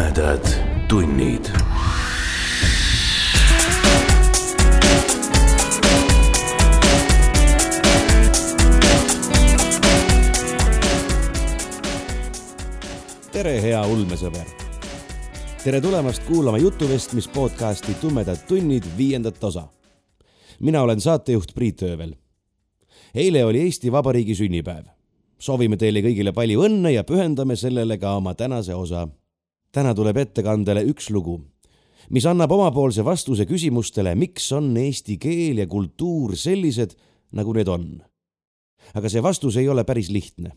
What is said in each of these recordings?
tumedad tunnid. tere, hea ulmesõber. tere tulemast kuulama jutuvestmis podcasti Tumedad tunnid viiendat osa. mina olen saatejuht Priit Öövel. eile oli Eesti Vabariigi sünnipäev. soovime teile kõigile palju õnne ja pühendame sellele ka oma tänase osa. Täna tuleb ettekandele üks lugu, mis annab omapoolse vastuse küsimustele, miks on eesti keel ja kultuur sellised, nagu need on. aga see vastus ei ole päris lihtne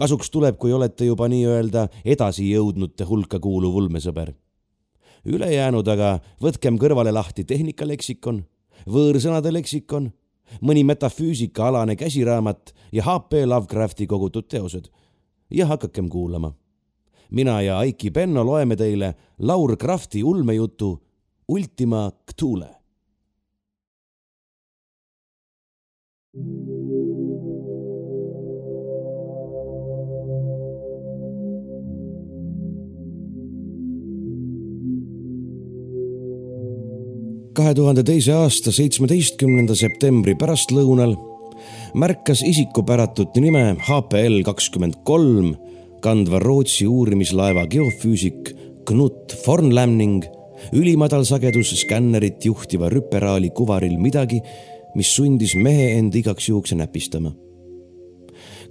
kasuks tuleb, kui olete juba nii-öelda edasijõudnute hulka kuuluv ulmesõber. ülejäänud aga võtkem kõrvale lahti tehnikaleksikon, võõrsõnade leksikon, mõni metafüüsikaalane käsiraamat ja HP Lovecrafti kogutud teosed ja hakakem kuulama. Mina ja Aiki Penno loeme teile Laur Krafti ulmejutu Ultima Cthule. kahe tuhande teise aasta seitsmeteistkümnenda septembri pärastlõunal märkas isikupäratut nime HPL kakskümmend kolm kandva Rootsi uurimislaeva geofüüsik Knut Fornlämning ülimadalsagedus skännerit juhtiva rüperaali kuvaril midagi, mis sundis mehe end igaks juhuks näpistama.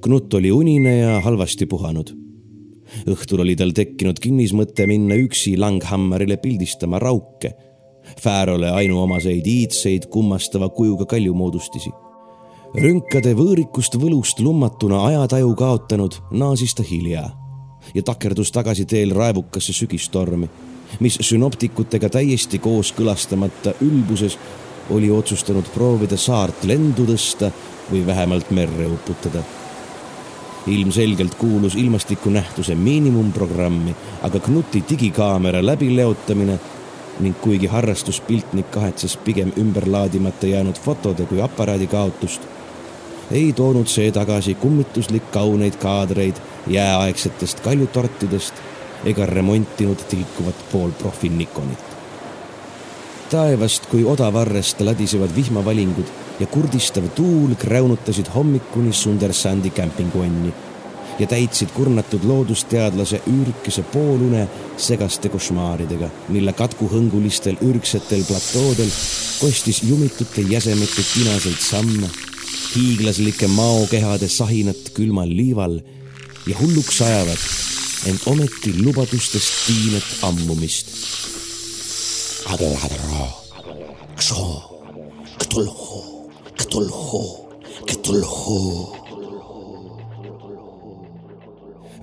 Knut oli unine ja halvasti puhanud. õhtul oli tal tekkinud kinnismõte minna üksi Langhammerile pildistama rauke Färole ainuomaseid iidseid kummastava kujuga kaljumoodustisi. Rünkade võõrikust võlust lummatuna ajataju kaotanud, naasis ta hilja ja takerdus tagasi teel raevukasse sügistormi, mis sünoptikutega täiesti kooskõlastamata ülbuses oli otsustanud proovida saart lendu tõsta või vähemalt merre uputada. Ilmselgelt kuulus ilmastikunähtuse miinimumprogrammi, aga Knuti digikaamera läbileotamine ning kuigi harrastuspiltnik kahetses pigem ümberlaadimata jäänud fotode kui aparaadi kaotust, ei toonud see tagasi kummituslik kauneid kaadreid jääaegsetest kaljutortidest ega remontinud tilkuvat poolprofi Nikonit. taevast kui odavarrest ladisevad vihmavalingud ja kurdistav tuul kräunutasid hommikuni Sundersandi kämpinguonni ja täitsid kurnatud loodusteadlase üürikese poolune segaste košmaaridega, mille katkuhõngulistel ürgsetel platoodel kostis jumitute jäsemete tinaseid samme, hiiglaslike maokehade sahinat külmal liival ja hulluks ajavat, ent ometi lubadustest tiinet ammumist.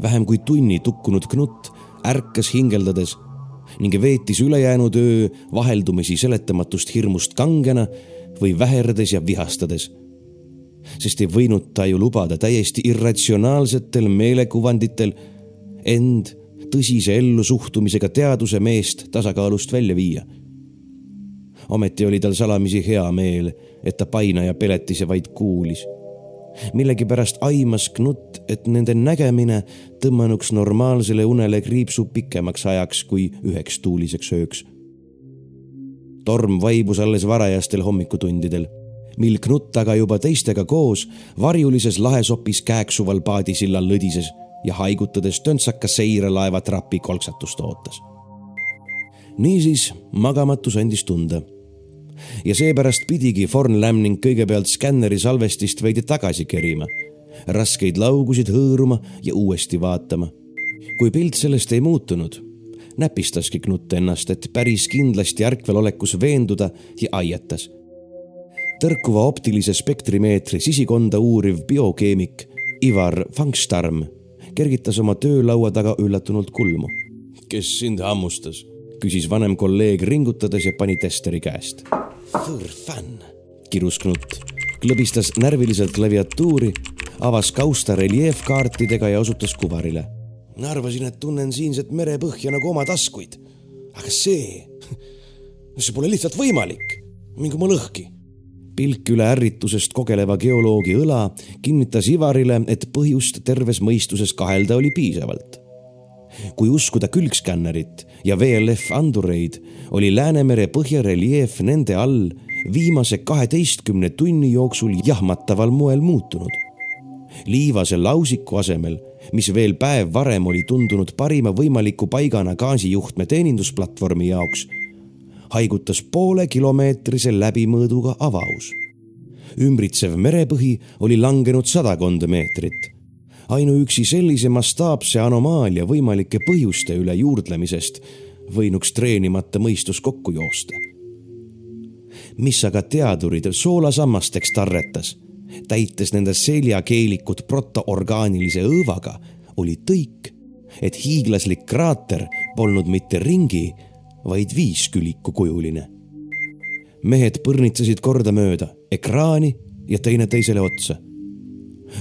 Vähem kui tunni tukkunud Knut ärkas hingeldades ning veetis ülejäänud öö vaheldumisi seletamatust hirmust kangena või väherdes ja vihastades. Sest ei võinud ta ju lubada täiesti irratsionaalsetel meelekuvanditel end tõsise ellusuhtumisega teaduse meest tasakaalust välja viia. ometi oli tal salamisi hea meel, et ta painaja peletise vaid kuulis millegipärast aimas Knut, et nende nägemine tõmmanuks normaalsele unele kriipsu pikemaks ajaks kui üheks tuuliseks ööks. torm vaibus alles varajastel hommikutundidel, mil Knut aga juba teistega koos varjulises lahesopis kääksuval paadisillal lõdises ja haigutades töntsaka seirelaeva trapi kolksatust ootas. niisiis magamatus andis tunda ja seepärast pidigi Forn Lämning kõigepealt skänneri salvestist veidi tagasi kerima, raskeid laugusid hõõruma ja uuesti vaatama. kui pilt sellest ei muutunud, näpistaski Knut ennast, et päris kindlasti ärkvelolekus veenduda ja aietas. Tõrkuva optilise spektrimeetri sisikonda uuriv biokeemik Ivar Fangstarm kergitas oma töölaua taga üllatunult kulmu. kes sind hammustas? küsis vanem kolleeg ringutades ja pani testeri käest võõrfänn, kirus Knut, klõbistas närviliselt klaviatuuri, avas kausta reljeefkaartidega ja osutas kuvarile. arvasin, et tunnen siinset merepõhja nagu oma taskuid. aga see, see pole lihtsalt võimalik. minge oma lõhki. Pilk üle ärritusest kogeleva geoloogi õla kinnitas Ivarile, et põhjust terves mõistuses kahelda oli piisavalt kui uskuda külgskännerit ja VLF andureid, oli Läänemere põhjareljeef nende all viimase kaheteistkümne tunni jooksul jahmataval moel muutunud. liivase lausiku asemel, mis veel päev varem oli tundunud parima võimaliku paigana gaasijuhtme teenindusplatvormi jaoks, haigutas poolekilomeetrise läbimõõduga avaus. ümbritsev merepõhi oli langenud sadakond meetrit ainuüksi sellise mastaapse anomaalia võimalike põhjuste üle juurdlemisest võinuks treenimata mõistus kokku joosta. mis aga teadurid soolasammasteks tarretas, täites nende seljakeelikut protoorgaanilise õõvaga, oli tõik, et hiiglaslik kraater polnud mitte ringi, vaid viiskülikukujuline. mehed põrnitsesid kordamööda ekraani ja teineteisele otsa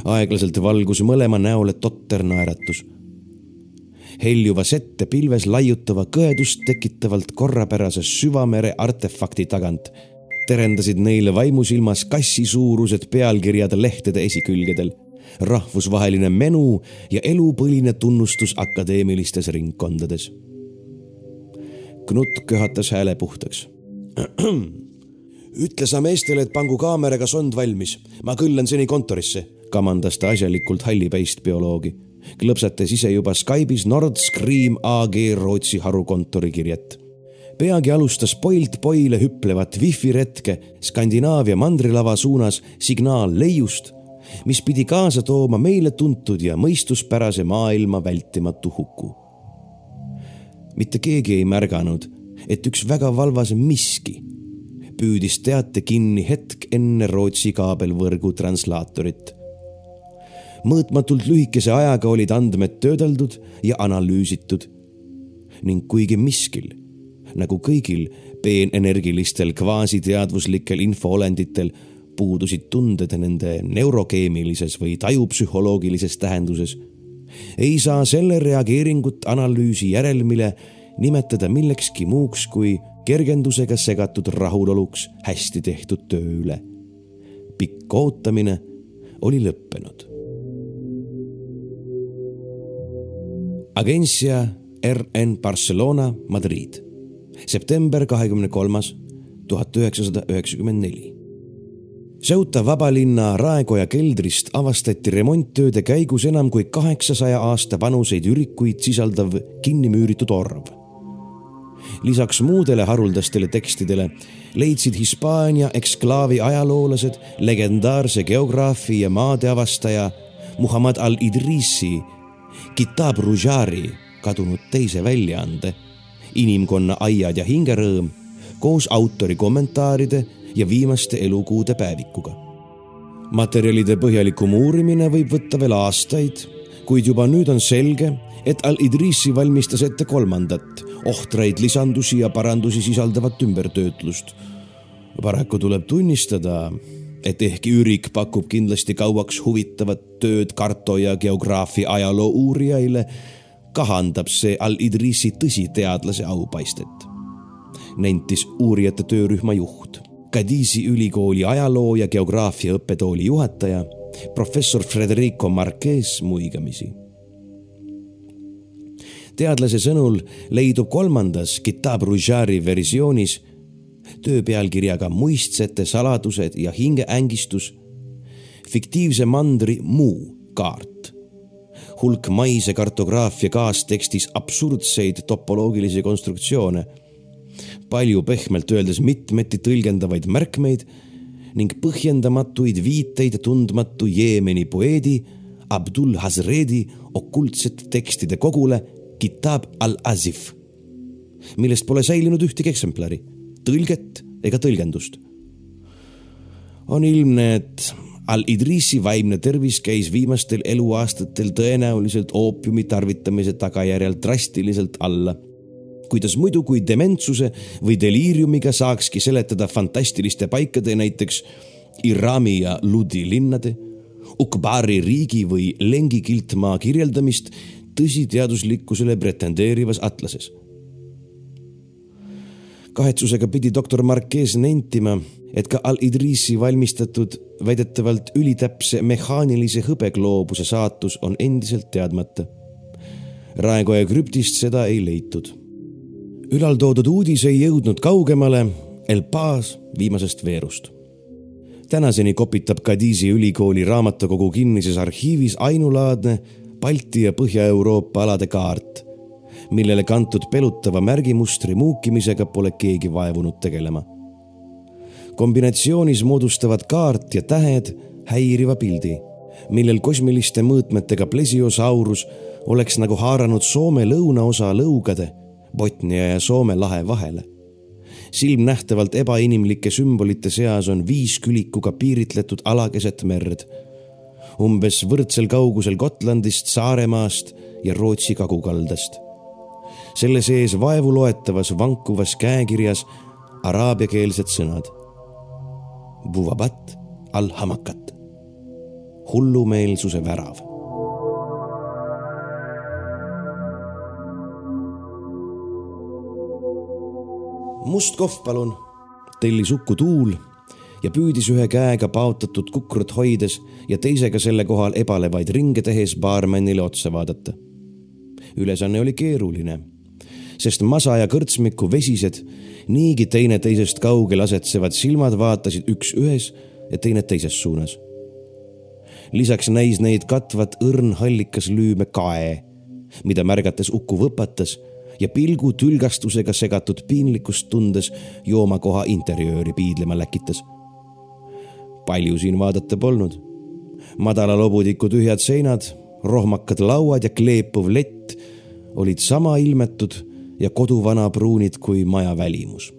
aeglaselt valgus mõlema näole totter naeratus. heljuva sette pilves laiutava kõedust tekitavalt korrapärase süvamere artefakti tagant terendasid neile vaimusilmas kassisuurused pealkirjad lehtede esikülgedel, rahvusvaheline menu ja elupõline tunnustus akadeemilistes ringkondades. Knut köhatas hääle puhtaks. ütle sa meestele, et pangu kaameraga sond valmis, ma kõllan seni kontorisse kamandas ta asjalikult hallipäist bioloogi. klõpsatas ise juba Skype'is Nord Stream AG Rootsi harukontori kirjet. peagi alustas Poilt Poile hüplevat wifi retke Skandinaavia mandrilava suunas signaal leiust, mis pidi kaasa tooma meile tuntud ja mõistuspärase maailma vältimatu huku. Mitte keegi ei märganud, et üks väga valvas miski püüdis teate kinni hetk enne Rootsi kaabelvõrgu translaatorit mõõtmatult lühikese ajaga olid andmed töödeldud ja analüüsitud. ning kuigi miskil, nagu kõigil peenenergilistel kvaasiteadvuslikel infoolenditel, puudusid tunded nende neurokeemilises või tajupsühholoogilises tähenduses, ei saa selle reageeringut analüüsi järelmile nimetada millekski muuks kui kergendusega segatud rahuloluks hästi tehtud töö üle. pikk ootamine oli lõppenud Agencia RN Barcelona, Madrid, september kahekümne kolmas, tuhat üheksasada üheksakümmend neli. Ceuta vabalinna Raekoja keldrist avastati remonttööde käigus enam kui kaheksasaja aasta vanuseid ürikuid sisaldav kinnimüüritud orv. lisaks muudele haruldastele tekstidele leidsid Hispaania eksklaavi ajaloolased legendaarse geograafi ja maadeavastaja Muhamed al-Idrisi Kitab Rujari kadunud teise väljaande Inimkonna aiad ja hingerõõm koos autori kommentaaride ja viimaste elukuude päevikuga. materjalide põhjalikum uurimine võib võtta veel aastaid, kuid juba nüüd on selge, et Al-Idrisi valmistas ette kolmandat, ohtraid lisandusi ja parandusi sisaldavat ümbertöötlust. paraku tuleb tunnistada, et ehkki ürik pakub kindlasti kauaks huvitavat tööd karto ja geograafia ajaloo uurijaile, kahandab see Al-Idrisi tõsiteadlase aupaistet, nentis uurijate töörühma juht, Kadisi ülikooli ajaloo ja geograafia õppetooli juhataja, professor Federico Marquez muigamisi. Teadlase sõnul leidub kolmandas Kitab Rujari versioonis töö pealkirjaga Muistsete saladused ja hingeängistus, fiktiivse mandri Muu kaart, hulk maise kartograafia kaastekstis absurdseid topoloogilisi konstruktsioone, palju pehmelt öeldes mitmeti tõlgendavaid märkmeid ning põhjendamatuid viiteid tundmatu Jeemeni poeedi Abdul Hazredi okultsete tekstide kogule Kitab al-Azif, millest pole säilinud ühtegi eksemplari tõlget ega tõlgendust. on ilmne, et Al-Idrisi vaimne tervis käis viimastel eluaastatel tõenäoliselt oopiumi tarvitamise tagajärjel drastiliselt alla. Kuidas muidu kui dementsuse või deliiriumiga saakski seletada fantastiliste paikade, näiteks Irami ja Ludi linnade, Ukbari riigi või Lengi kiltmaa kirjeldamist tõsiteaduslikkusele pretendeerivas atlases kahetsusega pidi doktor Marquez nentima, et ka Al-Idrisi valmistatud väidetavalt ülitäpse mehaanilise hõbegloobuse saatus on endiselt teadmata. Raekoja krüptist seda ei leitud. Ülaltoodud uudis ei jõudnud kaugemale El Paz viimasest veerust. tänaseni kopitab Kadiisi ülikooli raamatukogu kinnises arhiivis ainulaadne Balti ja Põhja-Euroopa alade kaart, millele kantud pelutava märgimustri muukimisega pole keegi vaevunud tegelema. kombinatsioonis moodustavad kaart ja tähed häiriva pildi, millel kosmiliste mõõtmetega plesiosaurus oleks nagu haaranud Soome lõunaosa lõugade Botnia ja Soome lahe vahele. silmnähtavalt ebainimlike sümbolite seas on viis külikuga piiritletud ala keset merd, umbes võrdsel kaugusel Gotlandist, Saaremaast ja Rootsi kagukaldast. selle sees vaevuloetavas vankuvas käekirjas araabiakeelsed sõnad. Buvabat al-Hamakat, hullumeelsuse värav must kohv, palun, tellis Uku Tuul ja püüdis ühe käega paotatud kukrut hoides ja teisega selle kohal ebalevaid ringe tehes baarmenile otsa vaadata. ülesanne oli keeruline, sest masa ja kõrtsmiku vesised, niigi teineteisest kaugel asetsevad silmad vaatasid üks ühes ja teine teises suunas. lisaks näis neid katvat õrn hallikas lüüme kae, mida märgates Uku võpatas ja pilgu tülgastusega segatud piinlikkust tundes joomakoha interjööri piidlema läkitas. palju siin vaadata polnud. madala lobutiku tühjad seinad, rohmakad lauad ja kleepuv lett olid sama ilmetud ja koduvana pruunid kui maja välimus.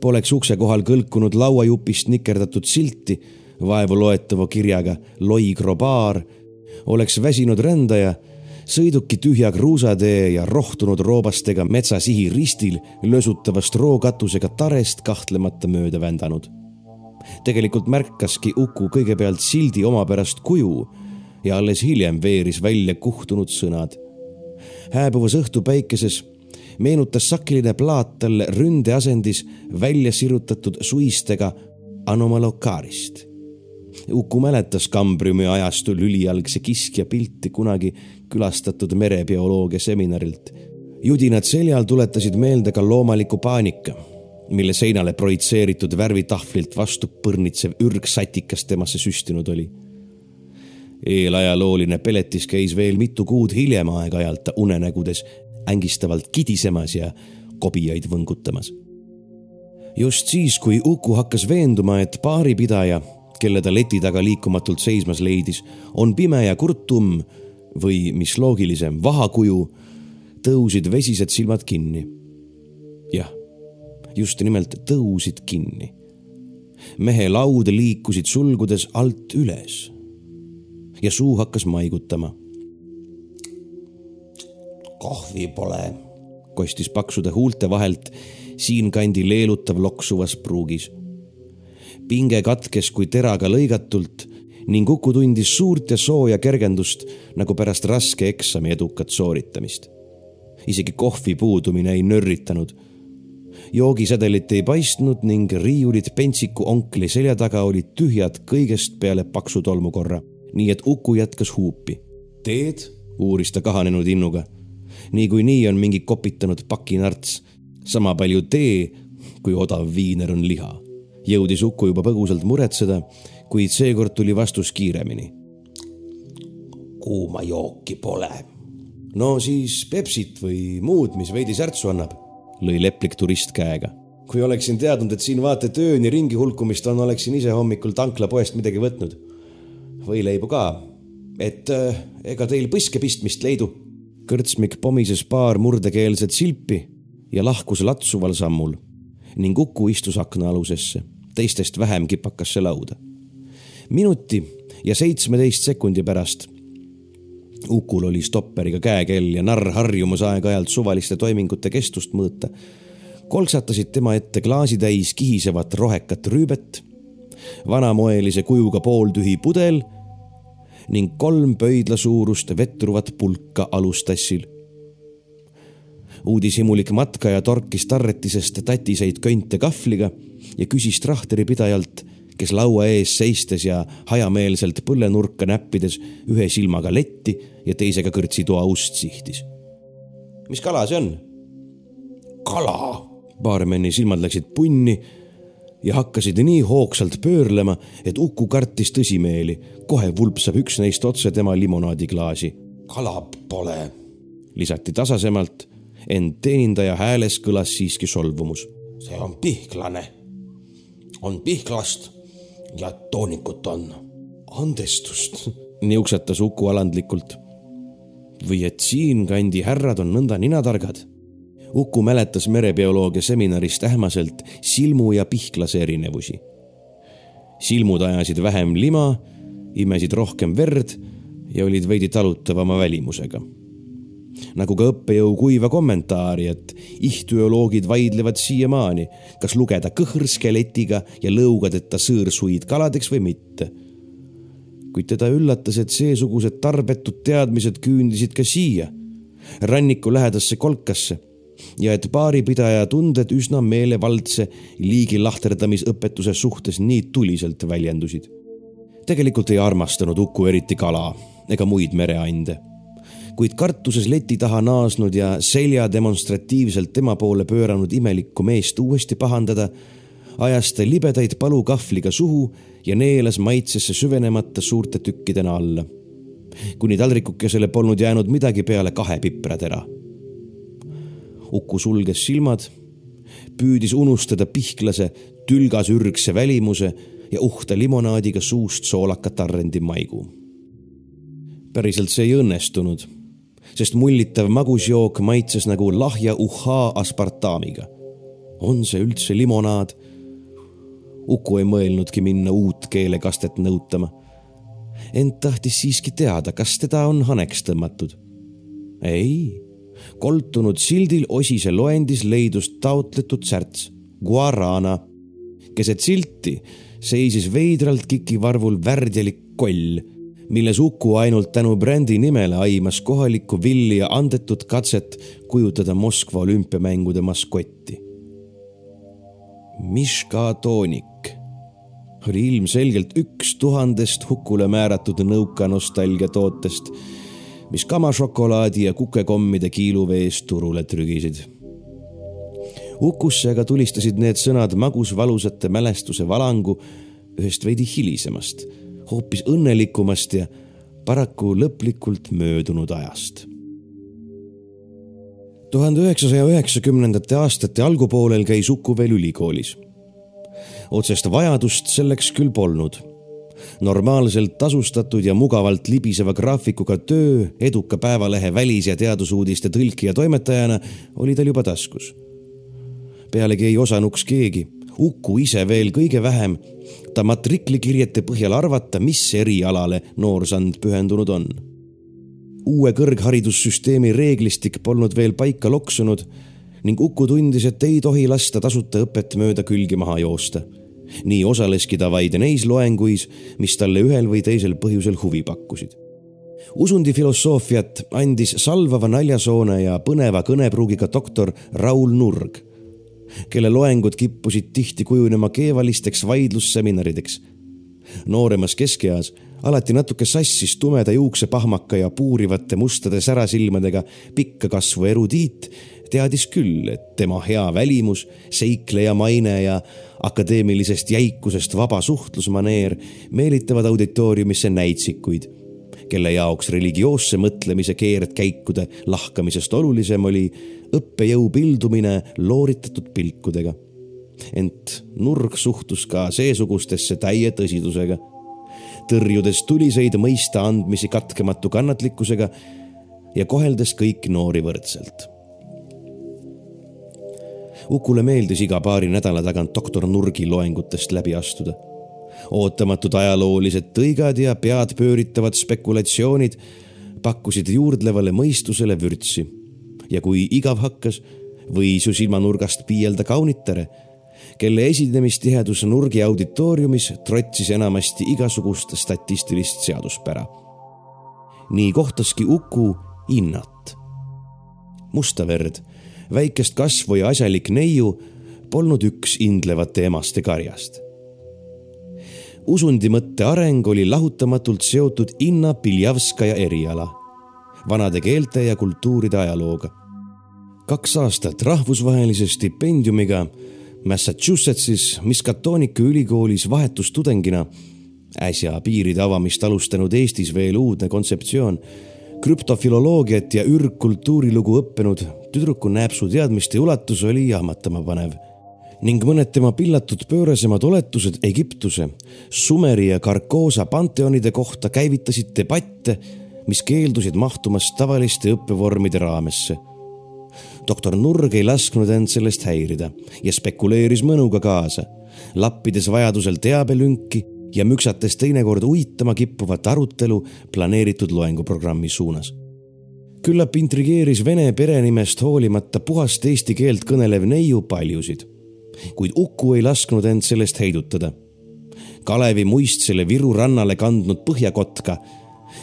Poleks ukse kohal kõlkunud lauajupist nikerdatud silti vaevu loetava kirjaga Loigro baar, oleks väsinud rändaja sõiduki tühja kruusatee ja rohtunud roobastega metsasihi ristil lösutavast rookatusega tarest kahtlemata mööda vändanud. tegelikult märkaski Uku kõigepealt sildi omapärast kuju ja alles hiljem veeris välja kuhtunud sõnad. hääbuvas õhtupäikeses meenutas sakiline plaat talle ründeasendis välja sirutatud suistega Anomalokaarist Uku mäletas Kambriumi ajastu lülijalgse kiskja pilti kunagi külastatud merebioloogia seminarilt. judinad seljal tuletasid meelde ka loomalikku paanika, mille seinale projitseeritud värvitahvlilt vastu põrnitsev ürgsatikas temasse süstinud oli. eelajalooline peletis käis veel mitu kuud hiljem aeg-ajalt unenägudes ängistavalt kidisemas ja kobijaid võngutamas just siis, kui Uku hakkas veenduma, et baaripidaja kelle ta leti taga liikumatult seismas leidis, on pime ja kurtum või mis loogilisem, vahakuju, tõusid vesised silmad kinni. jah, just nimelt tõusid kinni. mehe laud liikusid sulgudes alt üles ja suu hakkas maigutama. kohvi pole, kostis paksude huulte vahelt siinkandi leelutav loksuvas pruugis pinge katkes kui teraga lõigatult ning Uku tundis suurt ja sooja kergendust nagu pärast raske eksami edukat sooritamist. isegi kohvi puudumine ei nörritanud. joogisedelit ei paistnud ning riiulid pentsiku onkli selja taga olid tühjad kõigest peale paksu tolmukorra, nii et Uku jätkas huupi. teed? uuris ta kahanenud innuga. niikuinii on mingi kopitanud pakinarts, sama palju tee kui odav viiner on liha jõudis Uku juba põgusalt muretseda, kuid seekord tuli vastus kiiremini. kuuma jooki pole. no siis Pepsit või muud, mis veidi särtsu annab, lõi leplik turist käega. kui oleksin teadnud, et siin vaata et ööni ringi hulkumist on, oleksin ise hommikul tanklapoest midagi võtnud. võileibu ka, et äh, ega teil põske pistmist leidu. kõrtsmik pomises paar murdekeelset silpi ja lahkus latsuval sammul ning Uku istus aknaalusesse teistest vähem kipakasse lauda. Minuti ja seitsmeteist sekundi pärast Ukul oli stopperiga käekell ja narr harjumus aeg-ajalt suvaliste toimingute kestust mõõta. kolksatasid tema ette klaasitäis kihisevat rohekat rüübet, vanamoelise kujuga pooltühi pudel ning kolm pöidla suurust vetruvat pulka alustassil uudishimulik matkaja torkis tarretisest tatiseid könte kahvliga ja küsis trahteri pidajalt, kes laua ees seistes ja hajameelselt põllenurka näppides ühe silmaga letti ja teisega kõrtsitoa ust sihtis. mis kala see on? kala. baarmeni silmad läksid punni ja hakkasid nii hoogsalt pöörlema, et Uku kartis tõsimeeli. kohe vulpsab üks neist otse tema limonaadiklaasi. kala pole, lisati tasasemalt, ent teenindaja hääles kõlas siiski solvumus. see on pihklane. on pihklast ja toonikut on. andestust, niuksatas Uku alandlikult. või et siinkandi härrad on nõnda ninatargad Uku mäletas merebioloogia seminarist ähmaselt silmu ja pihklase erinevusi. silmud ajasid vähem lima, imesid rohkem verd ja olid veidi talutavama välimusega. Nagu ka õppejõu kuiva kommentaari, et ihtüoloogid vaidlevad siiamaani, kas lugeda kõhrskeletiga ja lõugadeta sõõrsuid kaladeks või mitte. kuid teda üllatas, et seesugused tarbetud teadmised küündisid ka siia, ranniku lähedasse kolkasse ja et baaripidaja tunded üsna meelevaldse liigi lahterdamisõpetuse suhtes nii tuliselt väljendusid. tegelikult ei armastanud Uku eriti kala ega muid mereande, kuid kartuses leti taha naasnud ja selja demonstratiivselt tema poole pööranud imelikku meest uuesti pahandada, ajas ta libedaid palukahvliga suhu ja neelas maitsesse süvenemata suurte tükkidena alla. kuni taldrikukesele polnud jäänud midagi peale kahe pipratera. Uku sulges silmad, püüdis unustada pihklase tülgasürgse välimuse ja uhta limonaadiga suust soolaka tarrendi maigu. päriselt see ei õnnestunud, sest mullitav magusjook maitses nagu lahja uhhaa aspartaamiga. on see üldse limonaad? Uku ei mõelnudki minna uut keelekastet nõutama. ent tahtis siiski teada, kas teda on haneks tõmmatud. ei koltunud sildil osise loendis leidus taotletud särts Guarana. keset silti seisis veidralt kikivarvul värdjalik koll, milles Uku ainult tänu brändi nimele aimas kohalikku villi ja andetut katset kujutada Moskva olümpiamängude maskotti. Miška toonik oli ilmselgelt üks tuhandest hukule määratud nõuka nostalgia tootest mis kamašokolaadi ja kukekommide kiiluvees turule trügisid. Ukusse aga tulistasid need sõnad magusvalusate mälestuse valangu ühest veidi hilisemast, hoopis õnnelikumast ja paraku lõplikult möödunud ajast. tuhande üheksasaja üheksakümnendate aastate algupoolel käis Uku veel ülikoolis. otsest vajadust selleks küll polnud normaalselt tasustatud ja mugavalt libiseva graafikuga töö eduka päevalehe välis- ja teadusuudiste tõlkija toimetajana oli tal juba taskus. pealegi ei osanuks keegi, Uku ise veel kõige vähem, ta matriklikirjete põhjal arvata, mis erialale noorsand pühendunud on. uue kõrgharidussüsteemi reeglistik polnud veel paika loksunud ning Uku tundis, et ei tohi lasta tasuta õpet mööda külgi maha joosta nii osaleski ta vaid neis loenguis, mis talle ühel või teisel põhjusel huvi pakkusid. usundifilosoofiat andis salvava naljasoone ja põneva kõnepruugiga doktor Raul Nurg, kelle loengud kippusid tihti kujunema keevalisteks vaidlusseminarideks. nooremas keskeas alati natuke sassis tumeda juuksepahmaka ja puurivate mustade särasilmadega pikka kasvu erudiit teadis küll, et tema hea välimus, seikleja maine ja akadeemilisest jäikusest vaba suhtlusmaneer meelitavad auditooriumisse näitsikuid, kelle jaoks religioosse mõtlemise keerdkäikude lahkamisest olulisem oli õppejõu pildumine looritatud pilkudega. ent Nurg suhtus ka seesugustesse täie tõsidusega, tõrjudes tuliseid mõista andmisi katkematu kannatlikkusega ja koheldes kõiki noori võrdselt Ukule meeldis iga paari nädala tagant doktor Nurgi loengutest läbi astuda. ootamatud ajaloolised tõigad ja pead pööritavad spekulatsioonid pakkusid juurdlevale mõistusele vürtsi. Ja kui igav hakkas, võis ju silmanurgast piielda kaunitare, kelle esinemistihedus Nurgi auditooriumis trotsis enamasti igasugust statistilist seaduspära. nii kohtaski Uku Innat. musta verd väikest kasvu ja asjalik neiu polnud üks indlevate emaste karjast. usundi mõtte areng oli lahutamatult seotud Inna Piljavskaja eriala, vanade keelte ja kultuuride ajalooga. kaks aastat rahvusvahelise stipendiumiga Massachusettsis Miskatoniku ülikoolis vahetustudengina, äsja piiride avamist alustanud Eestis veel uudne kontseptsioon, krüptofiloloogiat ja ürgkultuurilugu õppinud tüdruku näpsu teadmiste ulatus oli jahmatama panev ning mõned tema pillatud pöörasemad oletused Egiptuse, Sumeri ja Karkoosa panteonide kohta käivitasid debatte, mis keeldusid mahtumast tavaliste õppevormide raamesse doktor Nurg ei lasknud end sellest häirida ja spekuleeris mõnuga kaasa, lappides vajadusel teabelünki ja müksates teinekord uitama kippuvat arutelu planeeritud loenguprogrammi suunas. küllap intrigeeris vene perenimest hoolimata puhast eesti keelt kõnelev neiu paljusid, kuid Uku ei lasknud end sellest heidutada. Kalevi muist selle Viru rannale kandnud põhjakotka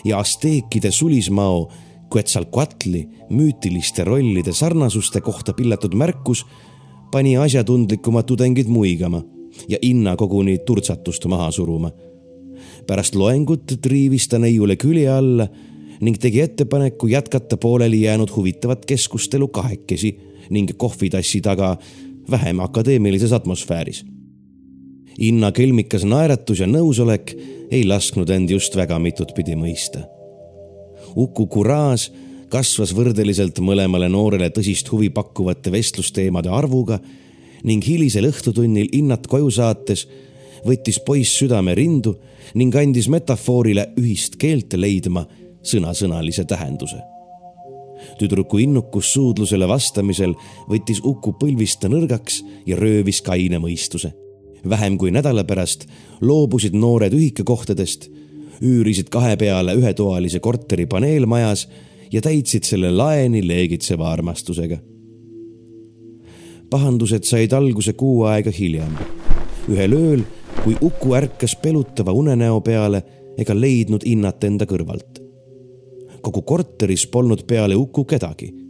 ja asteekide sulismao Quetzalcoatli müütiliste rollide sarnasuste kohta pillatud märkus pani asjatundlikumad tudengid muigama ja Inna koguni turtsatust maha suruma. pärast loengut triivis ta neiule külje alla ning tegi ettepaneku jätkata pooleli jäänud huvitavat keskustelu kahekesi ning kohvitassi taga vähem akadeemilises atmosfääris. Inna kelmikas naeratus ja nõusolek ei lasknud end just väga mitut pidi mõista Uku kuraaž kasvas võrdeliselt mõlemale noorele tõsist huvi pakkuvate vestlusteemade arvuga ning hilisel õhtutunnil innat koju saates võttis poiss südame rindu ning andis metafoorile ühist keelt leidma sõnasõnalise tähenduse. tüdruku innukus suudlusele vastamisel võttis Uku põlvist nõrgaks ja röövis kaine mõistuse. Vähem kui nädala pärast loobusid noored ühikakohtadest üürisid kahe peale ühetoalise korteri paneelmajas ja täitsid selle laeni leegitseva armastusega. pahandused said alguse kuu aega hiljem. ühel ööl, kui Uku ärkas pelutava unenäo peale ega leidnud Innat enda kõrvalt. kogu korteris polnud peale Uku kedagi.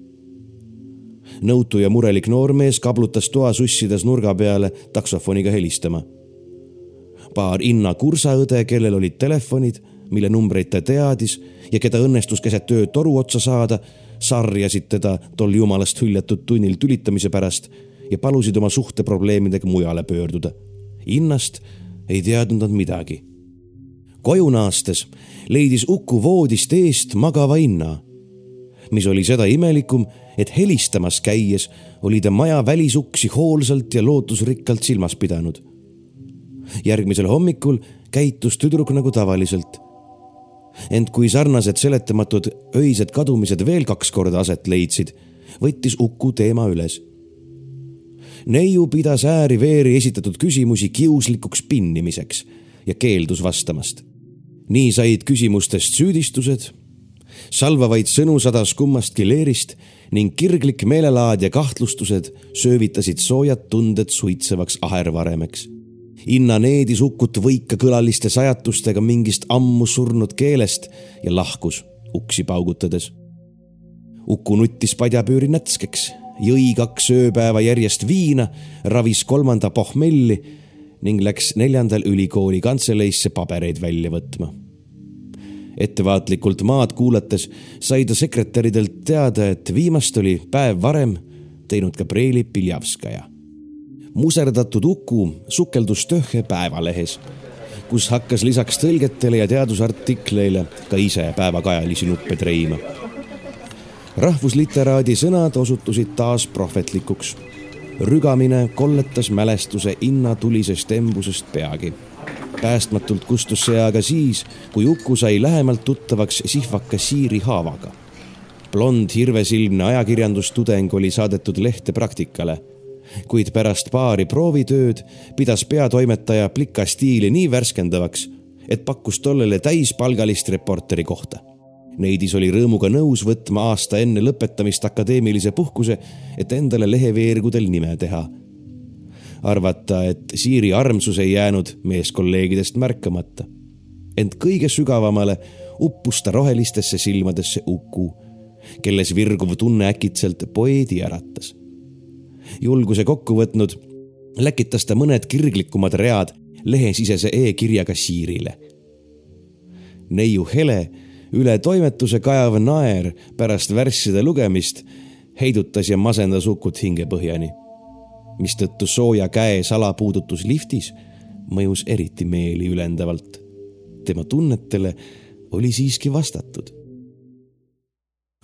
Nõutu ja murelik noormees kablutas toasussides nurga peale taksofoniga helistama paar Inna kursaõde, kellel olid telefonid, mille numbreid ta teadis ja keda õnnestus keset ööd toru otsa saada, sarjasid teda tol jumalast hüljatud tunnil tülitamise pärast ja palusid oma suhteprobleemidega mujale pöörduda. Innast ei teadnud nad midagi. koju naastes leidis Uku voodist eest magava Inna, mis oli seda imelikum, et helistamas käies oli ta maja välisuksi hoolsalt ja lootusrikkalt silmas pidanud järgmisel hommikul käitus tüdruk nagu tavaliselt. ent kui sarnased seletamatud öised kadumised veel kaks korda aset leidsid, võttis Uku teema üles. neiu pidas ääri-veeri esitatud küsimusi kiuslikuks pinnimiseks ja keeldus vastamast. nii said küsimustest süüdistused, salvavaid sõnu sadas kummastki leerist ning kirglik meelelaad ja kahtlustused söövitasid soojad tunded suitsevaks ahervaremeks Inna needis Ukut võikakõlaliste sajatustega mingist ammu surnud keelest ja lahkus uksi paugutades. Uku nuttis padjapüüri nätskeks, jõi kaks ööpäeva järjest viina, ravis kolmanda pohmelli ning läks neljandal ülikooli kantseleisse pabereid välja võtma. Ettevaatlikult maad kuulates sai ta sekretäridelt teada, et viimast oli päev varem teinud Gabrieli Piljavskaja muserdatud Uku sukeldus Töhe päevalehes, kus hakkas lisaks tõlgetele ja teadusartikleile ka ise päevakajalisi nuppe treima. rahvusliteraadi sõnad osutusid taas prohvetlikuks. rügamine kolletas mälestuse innatulisest embusest peagi. Päästmatult kustus see aga siis, kui Uku sai lähemalt tuttavaks sihvaka Siiri Haavaga blond hirvesilmne ajakirjandustudeng oli saadetud lehte praktikale kuid pärast paari proovitööd pidas peatoimetaja plika stiili nii värskendavaks, et pakkus tollele täispalgalist reporteri kohta. Neidis oli rõõmuga nõus võtma aasta enne lõpetamist akadeemilise puhkuse, et endale leheveergudel nime teha. Arvata, et Siiri armsus ei jäänud meeskolleegidest märkamata. ent kõige sügavamale uppus ta rohelistesse silmadesse Uku, kelles virguv tunne äkitselt poeedi äratas julguse kokku võtnud, läkitas ta mõned kirglikumad read lehesisese e-kirjaga Siirile. neiu hele üle toimetuse kajav naer pärast värsside lugemist heidutas ja masendas Ukut hingepõhjani, mistõttu sooja käe salapuudutus liftis mõjus eriti meeli ülendavalt. tema tunnetele oli siiski vastatud.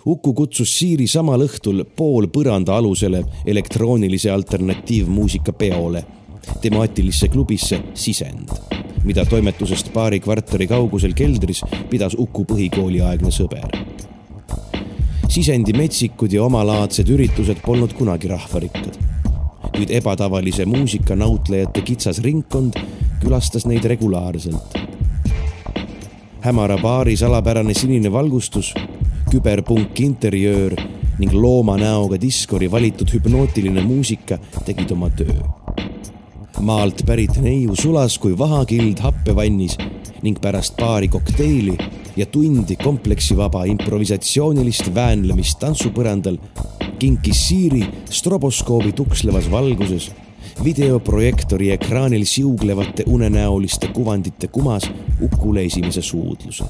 Uku kutsus Siiri samal õhtul pool põranda alusele elektroonilise alternatiivmuusika peole, temaatilisse klubisse Sisend, mida toimetusest paari kvartali kaugusel keldris pidas Uku põhikooliaegne sõber sisendi metsikud ja omalaadsed üritused polnud kunagi rahvarikkad. Kuid ebatavalise muusika nautlejate kitsas ringkond külastas neid regulaarselt. hämara baari salapärane sinine valgustus, küberpunk interjöör ning looma näoga diskori valitud hüpnootiline muusika tegid oma töö. maalt pärit neiu sulas kui vahakild happevannis ning pärast paari kokteili ja tundi kompleksivaba improvisatsioonilist väänlemist tantsupõrandal kinkis Siiri stroboskoobi tukslevas valguses videoprojektori ekraanil siuglevate unenäoliste kuvandite kumas Ukule esimese suudluse.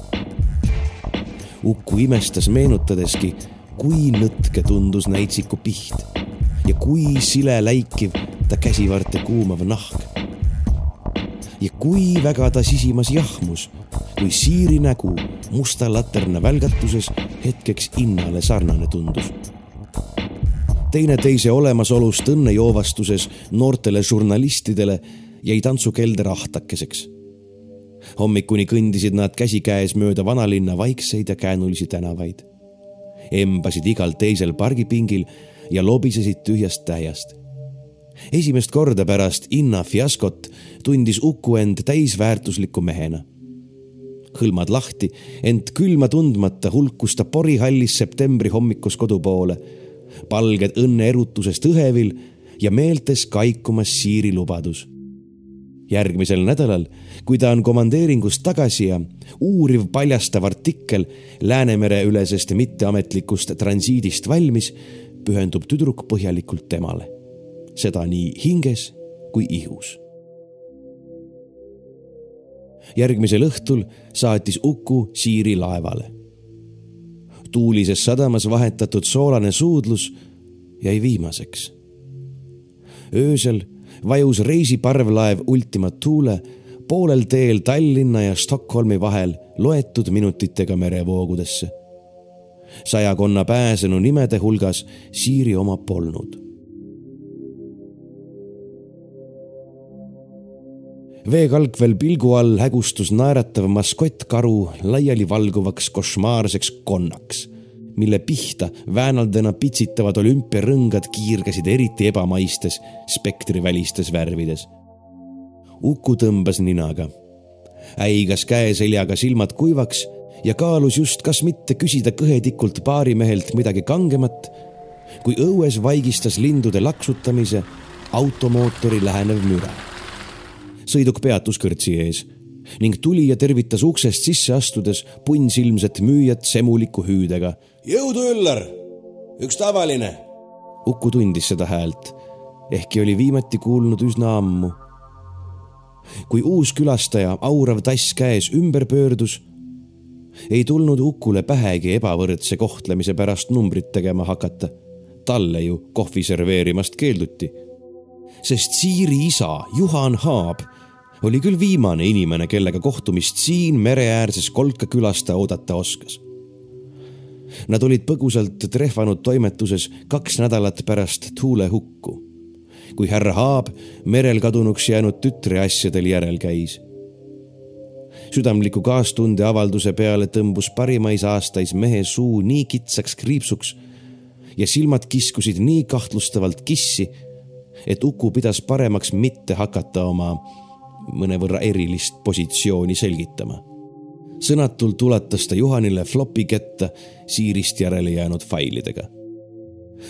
Uku imestas meenutadeski, kui nõtke tundus näitsiku piht ja kui sile läikiv ta käsivarte kuumav nahk. Ja kui väga ta sisimas jahmus kui Siiri nägu musta laterna välgatuses hetkeks Innale sarnane tundus. teineteise olemasolust õnnejoovastuses noortele žurnalistidele jäi tantsukelder ahtakeseks. hommikuni kõndisid nad käsikäes mööda vanalinna vaikseid ja käänulisi tänavaid. embasid igal teisel pargipingil ja lobisesid tühjast täiest esimest korda pärast Inna fiaskot tundis Uku end täisväärtusliku mehena hõlmad lahti, ent külma tundmata hulkus ta porihallis septembri hommikus kodu poole. palged õnneerutusest õhevil ja meeltes kaikumas Siiri lubadus. järgmisel nädalal, kui ta on komandeeringust tagasi ja uuriv paljastav artikkel Läänemere ülesest mitteametlikust transiidist valmis, pühendub tüdruk põhjalikult temale. seda nii hinges kui ihus järgmisel õhtul saatis Uku Siiri laevale. tuulises sadamas vahetatud soolane suudlus jäi viimaseks. öösel vajus reisiparvlaev Ultima Thule poolel teel Tallinna ja Stockholmi vahel loetud minutitega merevoogudesse. sajakonna pääsenu nimede hulgas Siiri oma polnud veekalkvel pilgu all hägustus naeratav maskottkaru laiali valguvaks košmaarseks konnaks, mille pihta väänaldena pitsitavad olümpiarõngad kiirgasid eriti ebamaistes spektrivälistes värvides. Uku tõmbas ninaga, äigas käeseljaga silmad kuivaks ja kaalus just, kas mitte küsida kõhedikult baarimehelt midagi kangemat, kui õues vaigistas lindude laksutamise automootori lähenev müra sõiduk peatus kõrtsi ees ning tulija tervitas uksest sisse astudes punnsilmset müüjat semuliku hüüdega. jõudu, Üllar, üks tavaline. Uku tundis seda häält, ehkki oli viimati kuulnud üsna ammu. kui uus külastaja, aurav tass käes, ümber pöördus, ei tulnud Ukule pähegi ebavõrdse kohtlemise pärast numbrit tegema hakata. talle ju kohvi serveerimast keelduti sest Siiri isa Juhan Haab oli küll viimane inimene, kellega kohtumist siin mereäärses Kolka külas ta oodata oskas. Nad olid põgusalt trehvanud toimetuses kaks nädalat pärast Tuule hukku, kui härra Haab merel kadunuks jäänud tütre asjadel järel käis. südamliku kaastunde avalduse peale tõmbus parimais aastais mehe suu nii kitsaks kriipsuks ja silmad kiskusid nii kahtlustavalt kissi et Uku pidas paremaks mitte hakata oma mõnevõrra erilist positsiooni selgitama. sõnatult ulatas ta Juhanile flopi kätte siirist järele jäänud failidega.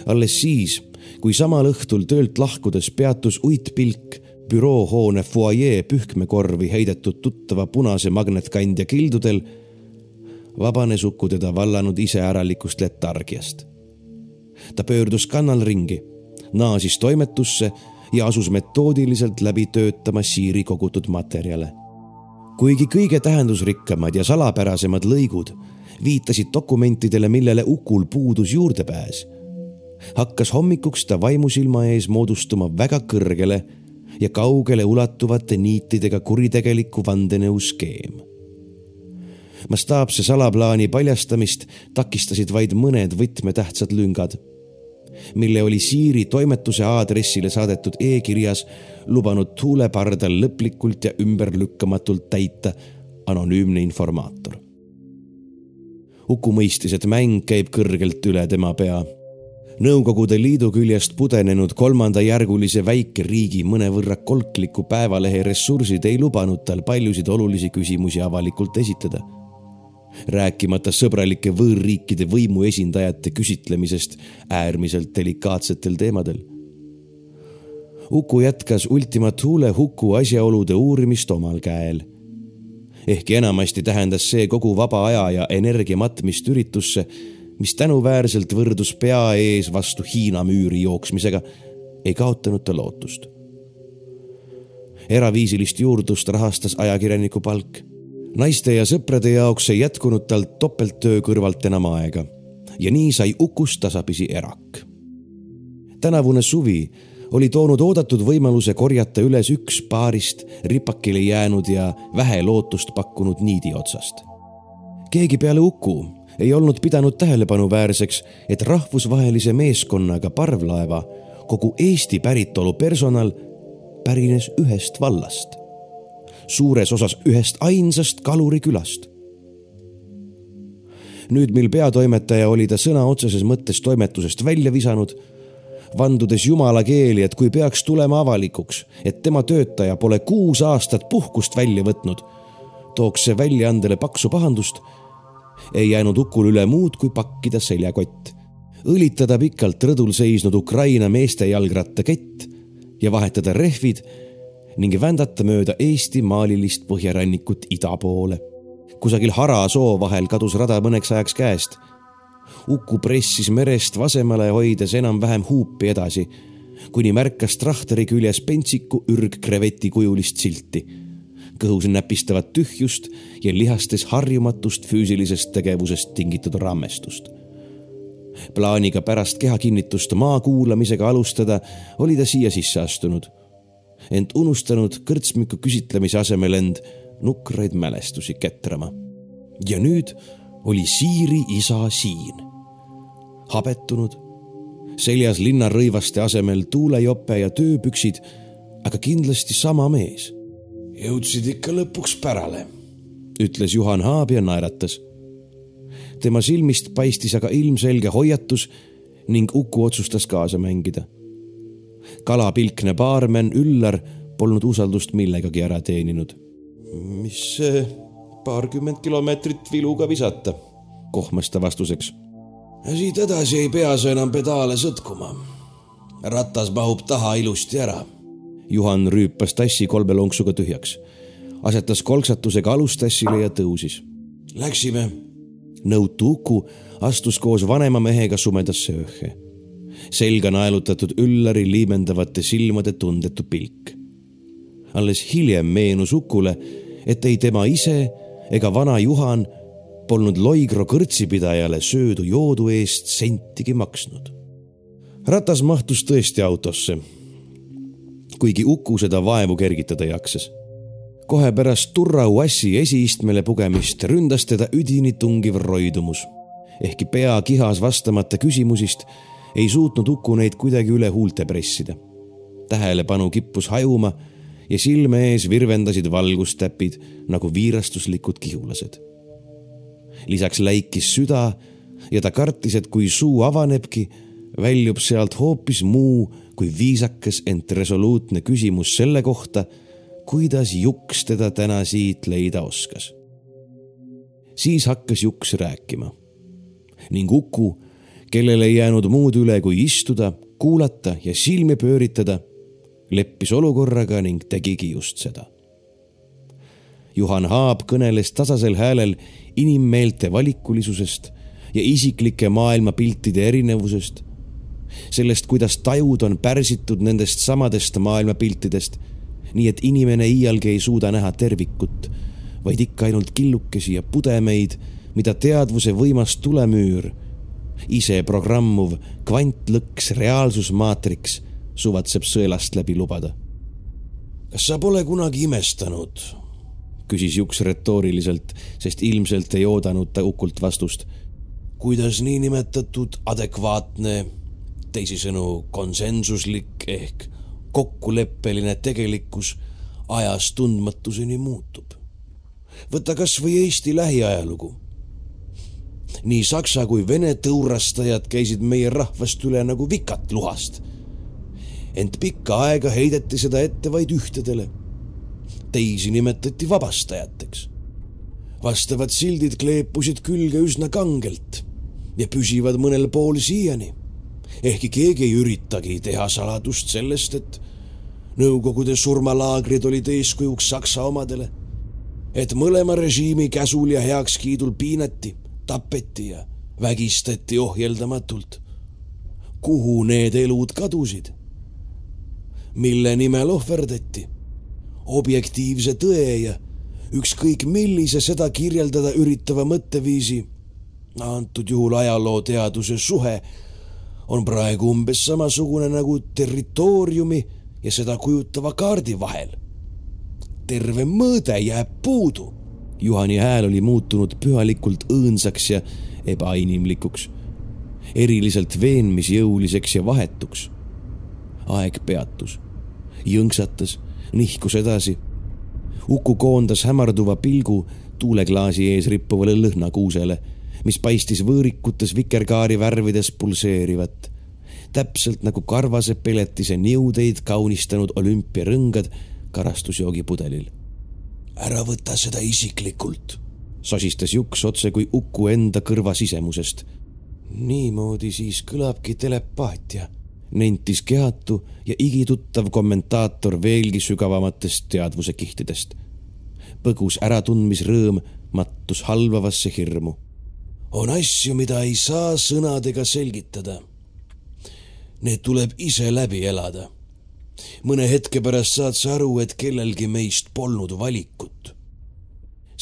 alles siis, kui samal õhtul töölt lahkudes peatus uitpilk büroohoone fuajee pühkmekorvi heidetud tuttava punase magnetkandja kildudel, vabanes Uku teda vallanud iseäralikust letargiast. ta pöördus kannal ringi naasis toimetusse ja asus metoodiliselt läbi töötama Siiri kogutud materjale. kuigi kõige tähendusrikkamad ja salapärasemad lõigud viitasid dokumentidele, millele Ukul puudus juurdepääs, hakkas hommikuks ta vaimusilma ees moodustuma väga kõrgele ja kaugele ulatuvate niitidega kuritegeliku vandenõu skeem. mastaapse salaplaani paljastamist takistasid vaid mõned võtmetähtsad lüngad, mille oli Siiri toimetuse aadressile saadetud e-kirjas lubanud tuulepardal lõplikult ja ümberlükkamatult täita anonüümne informaator. Uku mõistis, et mäng käib kõrgelt üle tema pea Nõukogude Liidu küljest pudenenud kolmandajärgulise väikeriigi mõnevõrra kolkliku päevalehe ressursid ei lubanud tal paljusid olulisi küsimusi avalikult esitada. Rääkimata sõbralike võõrriikide võimuesindajate küsitlemisest äärmiselt delikaatsetel teemadel. Uku jätkas Ultima Thule huku asjaolude uurimist omal käel ehkki enamasti tähendas see kogu vaba aja ja energia matmist üritusse mis tänuväärselt võrdus pea ees vastu Hiina müüri jooksmisega, ei kaotanud ta lootust. eraviisilist juurdlust rahastas ajakirjaniku palk. Naiste ja sõprade jaoks ei jätkunud tal topelttöö kõrvalt enam aega ja nii sai Ukust tasapisi erak. tänavune suvi oli toonud oodatud võimaluse korjata üles üks paarist ripakile jäänud ja vähe lootust pakkunud niidi otsast. keegi peale Uku ei olnud pidanud tähelepanuväärseks, et rahvusvahelise meeskonnaga parvlaeva kogu Eesti päritolu personal pärines ühest vallast, suures osas ühest ainsast kalurikülast. nüüd, mil peatoimetaja oli ta sõna otseses mõttes toimetusest välja visanud, vandudes jumala keeli, et kui peaks tulema avalikuks, et tema töötaja pole kuus aastat puhkust välja võtnud, tooks see väljaandele paksu pahandust ei jäänud Ukul üle muud, kui pakkida seljakott, õlitada pikalt rõdul seisnud Ukraina meeste jalgrattakett ja vahetada rehvid ning vändata mööda Eesti maalilist põhjarannikut ida poole. kusagil Hara soo vahel kadus rada mõneks ajaks käest. Uku pressis merest vasemale, hoides enam-vähem huupi edasi, kuni märkas trahteri küljes pentsiku ürgkreveti kujulist silti kõhus näpistavat tühjust ja lihastes harjumatust füüsilisest tegevusest tingitud rammestust. plaaniga pärast kehakinnitust maa kuulamisega alustada oli ta siia sisse astunud, ent unustanud kõrtsmiku küsitlemise asemel end nukraid mälestusi ketrama. ja nüüd oli Siiri isa siin, habetunud, seljas linnarõivaste asemel tuulejope ja tööpüksid, aga kindlasti sama mees jõudsid ikka lõpuks pärale, ütles Juhan Haab ja naeratas. tema silmist paistis aga ilmselge hoiatus ning Uku otsustas kaasa mängida. Kalapilkne baarmen Üllar polnud usaldust millegagi ära teeninud. mis paarkümmend kilomeetrit viluga visata, kohmas ta vastuseks. siit edasi ei pea sa enam pedaale sõtkuma. ratas mahub taha ilusti ära Juhan rüüpas tassi kolme lonksuga tühjaks, asetas kolksatusega alustassile ja tõusis. Läksime. nõutu Uku astus koos vanema mehega sumedasse ööhe. Selga naelutatud Üllari liimendavate silmade tundetu pilk. alles hiljem meenus Ukule, et ei tema ise ega vana Juhan polnud Loigro kõrtsipidajale söödu joodu eest sentigi maksnud. ratas mahtus tõesti autosse kuigi Uku seda vaevu kergitada jaksas. kohe pärast Turra Uassi esiistmele pugemist ründas teda üdini tungiv roidumus. ehkki pea kihas vastamata küsimusist, ei suutnud Uku neid kuidagi üle huulte pressida. tähelepanu kippus hajuma ja silme ees virvendasid valgustäpid nagu viirastuslikud kihulased. lisaks läikis süda ja ta kartis, et kui suu avanebki, väljub sealt hoopis muu kui viisakas, ent resoluutne küsimus selle kohta, kuidas Juks teda täna siit leida oskas. siis hakkas Juks rääkima ning Uku, kellel ei jäänud muud üle kui istuda, kuulata ja silmi pööritada, leppis olukorraga ning tegigi just seda. Juhan Haab kõneles tasasel häälel inimmeelte valikulisusest ja isiklike maailmapiltide erinevusest sellest, kuidas tajud on pärsitud nendest samadest maailmapiltidest, nii et inimene iialgi ei suuda näha tervikut, vaid ikka ainult killukesi ja pudemeid, mida teadvuse võimas tulemüür ise programmuv kvantlõks reaalsusmaatriks suvatseb sõelast läbi lubada. kas sa pole kunagi imestanud? küsis Juks retooriliselt, sest ilmselt ei oodanud ta Ukult vastust. kuidas niinimetatud adekvaatne, teisisõnu konsensuslik ehk kokkuleppeline tegelikkus ajas tundmatuseni muutub? võta kas või Eesti lähiajalugu nii saksa kui vene tõurastajad käisid meie rahvast üle nagu vikat luhast. ent pikka aega heideti seda ette vaid ühtedele. teisi nimetati vabastajateks. vastavad sildid kleepusid külge üsna kangelt ja püsivad mõnel pool siiani. ehkki keegi ei üritagi teha saladust sellest, et Nõukogude surmalaagrid olid eeskujuks Saksa omadele, et mõlema režiimi käsul ja heakskiidul piinati tapeti ja vägistati ohjeldamatult. kuhu need elud kadusid? mille nimel ohverdati? objektiivse tõe ja ükskõik millise seda kirjeldada üritava mõtteviisi, antud juhul ajalooteaduse suhe, on praegu umbes samasugune nagu territooriumi ja seda kujutava kaardi vahel. terve mõõde jääb puudu Juhani hääl oli muutunud pühalikult õõnsaks ja ebainimlikuks, eriliselt veenmisjõuliseks ja vahetuks. aeg peatus, jõnksatas, nihkus edasi. Uku koondas hämarduva pilgu tuuleklaasi ees rippuvale lõhnakuusele, mis paistis võõrikutes vikerkaari värvides pulseerivat täpselt nagu karvase peletise niudeid kaunistanud olümpiarõngad karastusjoogipudelil ära võta seda isiklikult, sosistas Juks otse kui Uku enda kõrva sisemusest. niimoodi siis kõlabki telepaatia, nentis kehatu ja igituttav kommentaator veelgi sügavamatest teadvuse kihtidest. põgus äratundmisrõõm mattus halvavasse hirmu. on asju, mida ei saa sõnadega selgitada. Need tuleb ise läbi elada mõne hetke pärast saad sa aru, et kellelgi meist polnud valikut.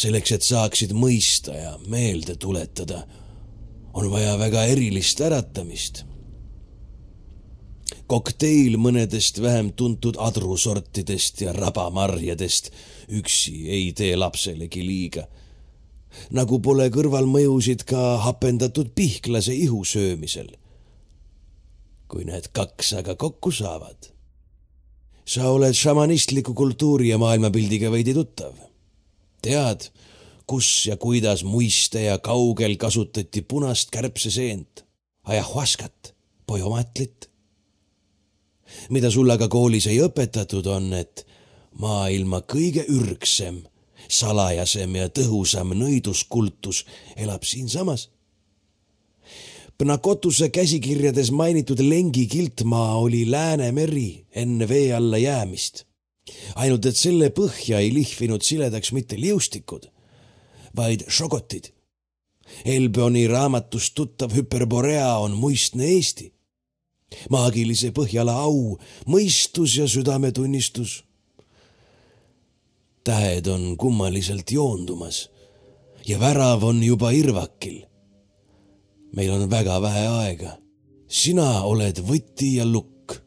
selleks, et saaksid mõista ja meelde tuletada, on vaja väga erilist äratamist. kokteil mõnedest vähem tuntud adrusortidest ja rabamarjadest üksi ei tee lapselegi liiga. nagu pole kõrvalmõjusid ka hapendatud pihklase ihu söömisel. kui need kaks aga kokku saavad sa oled šamanistliku kultuuri ja maailmapildiga veidi tuttav. tead, kus ja kuidas muiste ja kaugel kasutati punast kärbseseent, ajahuaskat, pojomatlit. mida sul aga koolis ei õpetatud, on, et maailma kõige ürgsem, salajasem ja tõhusam nõiduskultus elab siinsamas Pnakotuse käsikirjades mainitud Lengi kiltmaa oli Läänemeri enne vee alla jäämist. ainult et selle põhja ei lihvinud siledaks mitte liustikud, vaid šogotid. Elboni raamatust tuttav Hüperborea on muistne Eesti. maagilise Põhjala au, mõistus ja südametunnistus. tähed on kummaliselt joondumas ja värav on juba irvakil meil on väga vähe aega. sina oled võti ja lukk,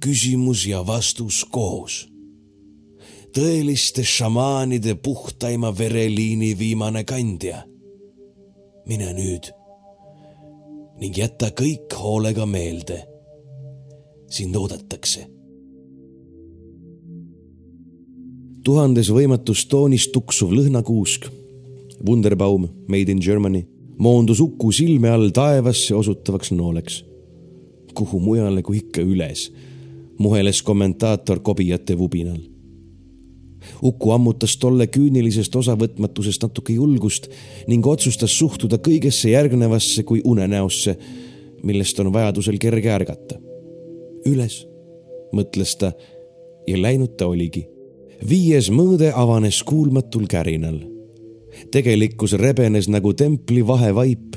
küsimus ja vastus koos. tõeliste šamaanide puhtaima vereliini viimane kandja. mine nüüd ning jäta kõik hoolega meelde. sind oodatakse tuhandes võimatus toonis tuksuv lõhnakuusk. Wunderbaum, made in Germany moondus Uku silme all taevasse osutavaks nooleks. kuhu mujale kui ikka üles, muheles kommentaator kobijate vubinal. Uku ammutas tolle küünilisest osavõtmatusest natuke julgust ning otsustas suhtuda kõigesse järgnevasse kui unenäosse, millest on vajadusel kerge ärgata. üles, mõtles ta ja läinud ta oligi. viies mõõde avanes kuulmatul kärinal tegelikkus rebenes nagu templi vahevaip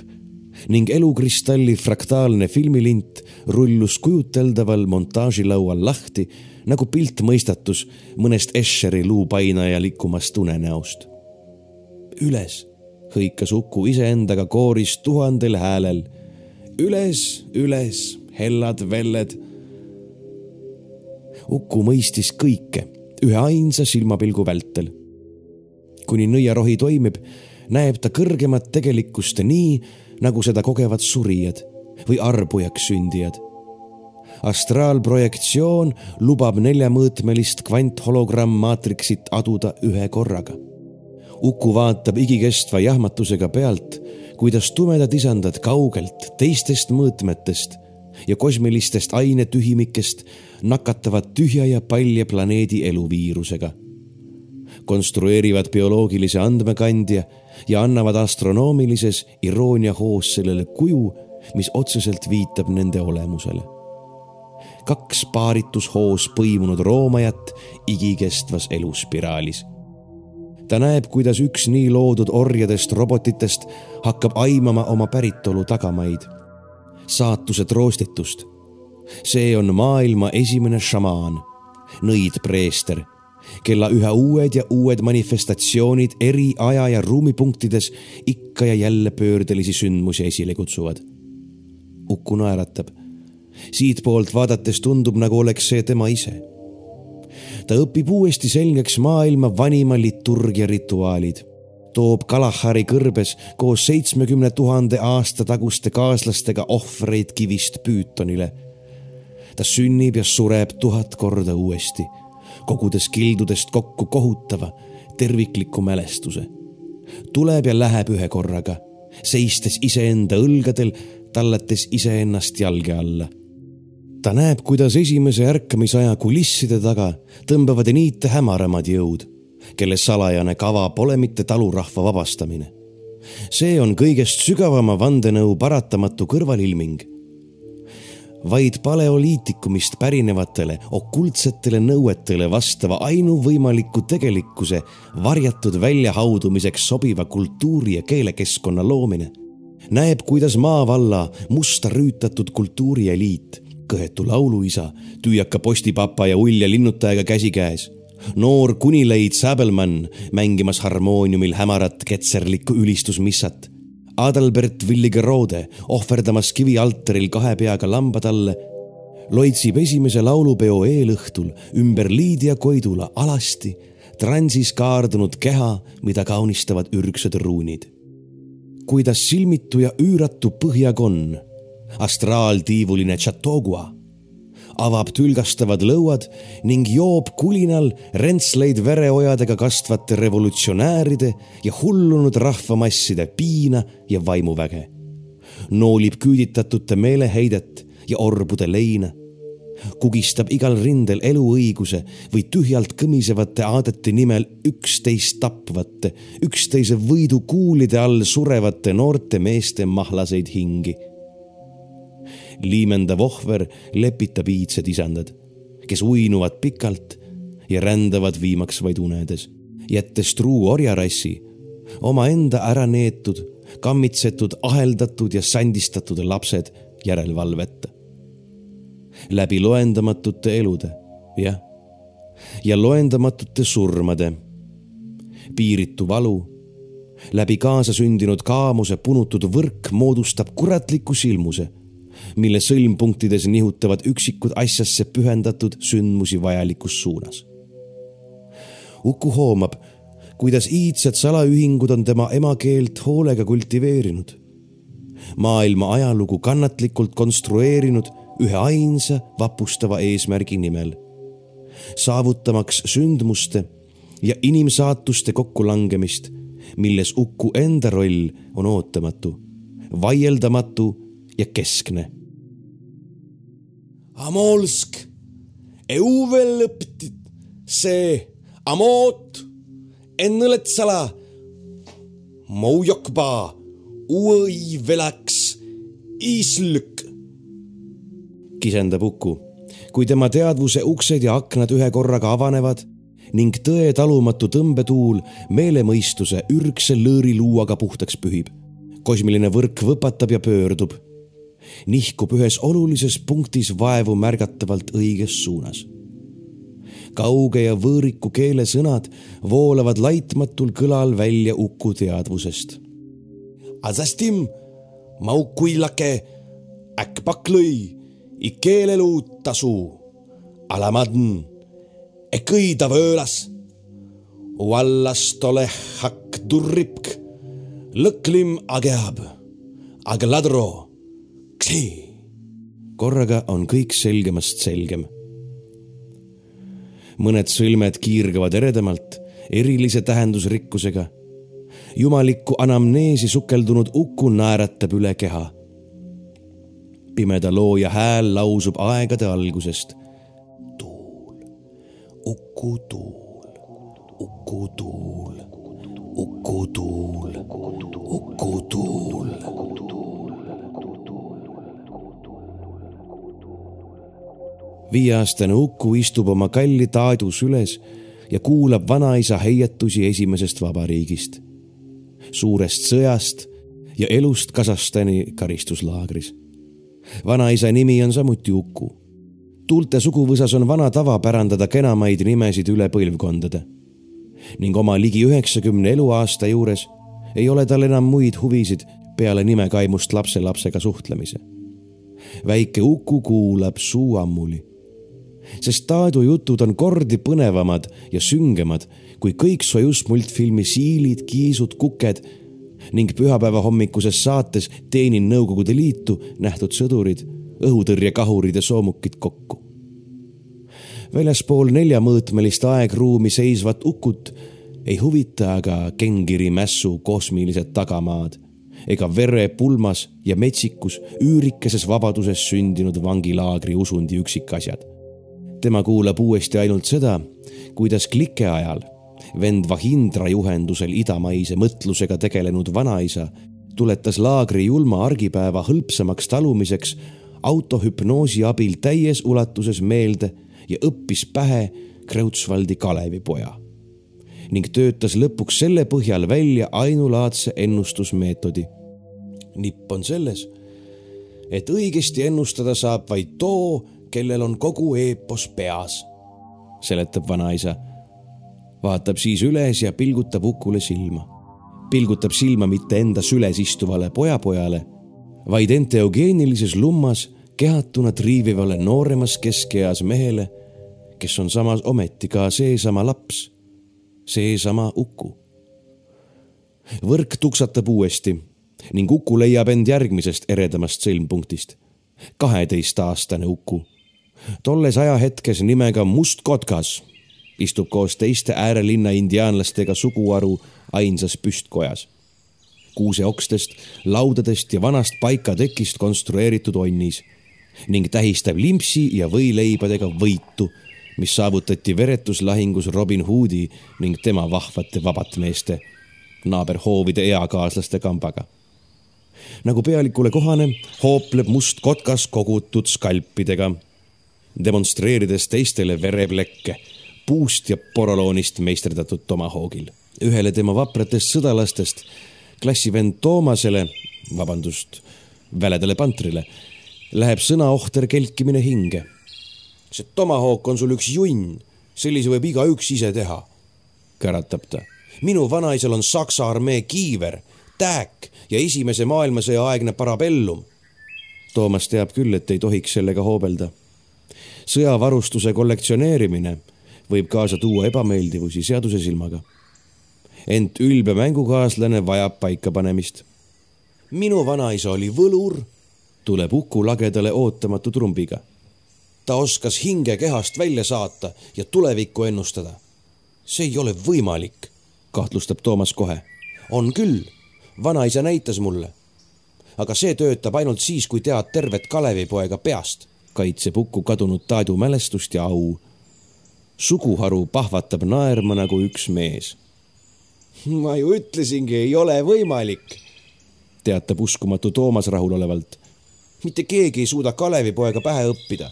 ning elukristalli fraktaalne filmilint rullus kujuteldaval montaažilaual lahti nagu piltmõistatus mõnest Escheri luupainaja likumast unenäost. üles hõikas Uku iseendaga kooris tuhandel häälel üles, üles, hellad velled. Uku mõistis kõike ühe ainsa silmapilgu vältel. Kuni nõiarohi toimib, näeb ta kõrgemat tegelikkust nii, nagu seda kogevad surijad või arbujaks sündijad. astraalprojektsioon lubab neljamõõtmelist kvanthologrammmaatriksit aduda ühe korraga. Uku vaatab igikestva jahmatusega pealt, kuidas tumedad isandad kaugelt teistest mõõtmetest ja kosmilistest ainetühimikest nakatavad tühja ja palja planeedi eluviirusega. Konstrueerivad bioloogilise andmekandja ja annavad astronoomilises iroonia hoos sellele kuju, mis otseselt viitab nende olemusele. kaks paaritushoos põimunud roomajat igikestvas eluspiraalis ta näeb, kuidas üks nii loodud orjadest robotitest hakkab aimama oma päritolu tagamaid saatuse troostitust. see on maailma esimene šamaan, nõidpreester, kella üha uued ja uued manifestatsioonid eri aja ja ruumipunktides ikka ja jälle pöördelisi sündmusi esile kutsuvad. Uku naeratab. siitpoolt vaadates tundub, nagu oleks see tema ise ta õpib uuesti selgeks maailma vanima liturgia rituaalid toob Kalahari kõrbes koos seitsmekümne tuhande aasta taguste kaaslastega ohvreid kivist Püütonile. ta sünnib ja sureb tuhat korda uuesti, kogudes kildudest kokku kohutava tervikliku mälestuse. tuleb ja läheb ühe korraga, seistes iseenda õlgadel, tallates iseennast jalge alla ta näeb, kuidas esimese ärkamisaja kulisside taga tõmbavad niite hämaramad jõud kelle salajane kava pole mitte talurahva vabastamine. see on kõigest sügavama vandenõu paratamatu kõrvalilming. Vaid paleoliitikumist pärinevatele okultsetele nõuetele vastava ainuvõimaliku tegelikkuse varjatud väljahaudumiseks sobiva kultuuri ja keelekeskkonna loomine näeb, kuidas maavalla musta rüütatud kultuurieliit kõhetu lauluisa, tüüaka postipapa ja ulja linnutajaga käsikäes noor kunileid Säbelmann mängimas harmooniumil hämarat ketserlikku ülistusmissat. Adalbert Villigerode ohverdamas kivialtaril kahe peaga lamba talle loitsib esimese laulupeo eelõhtul ümber Liidia Koidula alasti transis kaardunud keha, mida kaunistavad ürgsed ruunid. kuidas silmitu ja üüratu põhjakonn, astraaltiivuline Chateaugua avab tülgastavad lõuad ning joob kulinal rentsleid vereojadega kastvate revolutsionääride ja hullunud rahvamasside piina ja vaimuväge. noolib küüditatute meeleheidet ja orbude leina. kugistab igal rindel eluõiguse või tühjalt kõmisevate aadete nimel üksteist tapvate, üksteise võidukuulide all surevate noorte meeste mahlaseid hingi liimendav ohver lepitab iidsed isandad, kes uinuvad pikalt ja rändavad viimaks vaid unedes, jättes truu orjarassi, omaenda ära neetud, kammitsetud, aheldatud ja sandistatud lapsed järelevalveta. läbi loendamatute elude, jah, ja loendamatute surmade, piiritu valu läbi kaasasündinud kaamuse punutud võrk moodustab kuratliku silmuse mille sõlmpunktides nihutavad üksikud asjasse pühendatud sündmusi vajalikus suunas. Uku hoomab, kuidas iidsed salaühingud on tema emakeelt hoolega kultiveerinud, maailma ajalugu kannatlikult konstrueerinud ühe ainsa vapustava eesmärgi nimel, saavutamaks sündmuste ja inimsaatuste kokkulangemist, milles Uku enda roll on ootamatu, vaieldamatu ja keskne. Amolsk, euvelõptit, see, amoot, ennõletsala, moujokba, uuõi velaks, islük. kisendab Uku, kui tema teadvuse uksed ja aknad ühe korraga avanevad ning tõe talumatu tõmbetuul meelemõistuse ürgse lõõriluuaga puhtaks pühib. kosmiline võrk võpatab ja pöördub nihkub ühes olulises punktis vaevu märgatavalt õiges suunas. kauge ja võõriku keele sõnad voolavad laitmatul kõlal välja Uku teadvusest. Azastim, maukuilake, äkpak lõi, ikeelelu tasu, alamadn, ekõida vöölas. Vallas tole hakk turripk, lõklim ageab, aga ladro, ksi. korraga on kõik selgemast selgem. mõned sõlmed kiirgavad eredamalt, erilise tähendusrikkusega jumalikku anamneesi sukeldunud Uku naeratab üle keha. pimeda looja hääl lausub aegade algusest. tuul, Uku tuul, Uku tuul, Uku tuul, Uku tuul. Viieaastane Uku istub oma kalli taadu süles ja kuulab vanaisa heietusi esimesest vabariigist suurest sõjast ja elust Kasahstani karistuslaagris. vanaisa nimi on samuti Uku. tuulte suguvõsas on vana tava pärandada kenamaid nimesid üle põlvkondade. ning oma ligi üheksakümne eluaasta juures ei ole tal enam muid huvisid peale nimekaimust lapselapsega suhtlemise. väike Uku kuulab suu ammuli sest Taadu jutud on kordi põnevamad ja süngemad kui kõik Sojus multfilmi Siilid, kiisud, kuked ning pühapäeva hommikuses saates Teenin Nõukogude Liitu nähtud sõdurid, õhutõrjekahurid ja soomukid kokku. väljaspool neljamõõtmelist aegruumi seisvat Ukut ei huvita aga Kengiri mässu kosmilised tagamaad ega vere pulmas ja metsikus üürikeses vabaduses sündinud vangilaagri usundi üksikasjad tema kuulab uuesti ainult seda, kuidas klike ajal vend Vahindra juhendusel idamaise mõtlusega tegelenud vanaisa tuletas laagri julma argipäeva hõlpsamaks talumiseks autohüpnoosi abil täies ulatuses meelde ja õppis pähe Kreutzwaldi Kalevipoja ning töötas lõpuks selle põhjal välja ainulaadse ennustusmeetodi. nipp on selles, et õigesti ennustada saab vaid too, kellel on kogu eepos peas, seletab vanaisa. vaatab siis üles ja pilgutab Ukule silma. pilgutab silma mitte enda süles istuvale pojapojale, vaid enteogeenilises lummas kehatuna triivivale nooremas keskeas mehele, kes on samas ometi ka seesama laps, seesama Uku. võrk tuksatab uuesti ning Uku leiab end järgmisest eredamast sõlmpunktist. kaheteistaastane Uku tolles ajahetkes nimega Must Kotkas istub koos teiste äärelinna indiaanlastega suguharu ainsas püstkojas. kuuseokstest, laudadest ja vanast paikatekist konstrueeritud onnis ning tähistab limpsi ja võileibadega võitu, mis saavutati veretuslahingus Robin Hoodi ning tema vahvate vabatmeeste, naaberhoovide eakaaslaste kambaga. nagu pealikule kohane, hoopleb must kotkas kogutud skalpidega demonstreerides teistele vereplekke puust ja poroloonist meisterdatud tomahoogil. ühele tema vapratest sõdalastest, klassivend Toomasele, vabandust, väledale pantrile, läheb sõnaohter kelkimine hinge. see tomahook on sul üks junn, sellise võib igaüks ise teha, käratab ta. minu vanaisal on Saksa armee kiiver, tääk ja Esimese maailmasõja aegne parabellum. Toomas teab küll, et ei tohiks sellega hoobelda sõjavarustuse kollektsioneerimine võib kaasa tuua ebameeldivusi seaduse silmaga. ent ülbe mängukaaslane vajab paikapanemist. minu vanaisa oli võlur, tuleb Uku lagedale ootamatu trumbiga. ta oskas hinge kehast välja saata ja tulevikku ennustada. see ei ole võimalik, kahtlustab Toomas kohe. on küll, vanaisa näitas mulle. aga see töötab ainult siis, kui tead tervet Kalevipoega peast kaitseb Uku kadunud Taadu mälestust ja au. suguharu pahvatab naerma nagu üks mees. ma ju ütlesingi, ei ole võimalik, teatab uskumatu Toomas rahulolevalt. mitte keegi ei suuda Kalevipoega pähe õppida.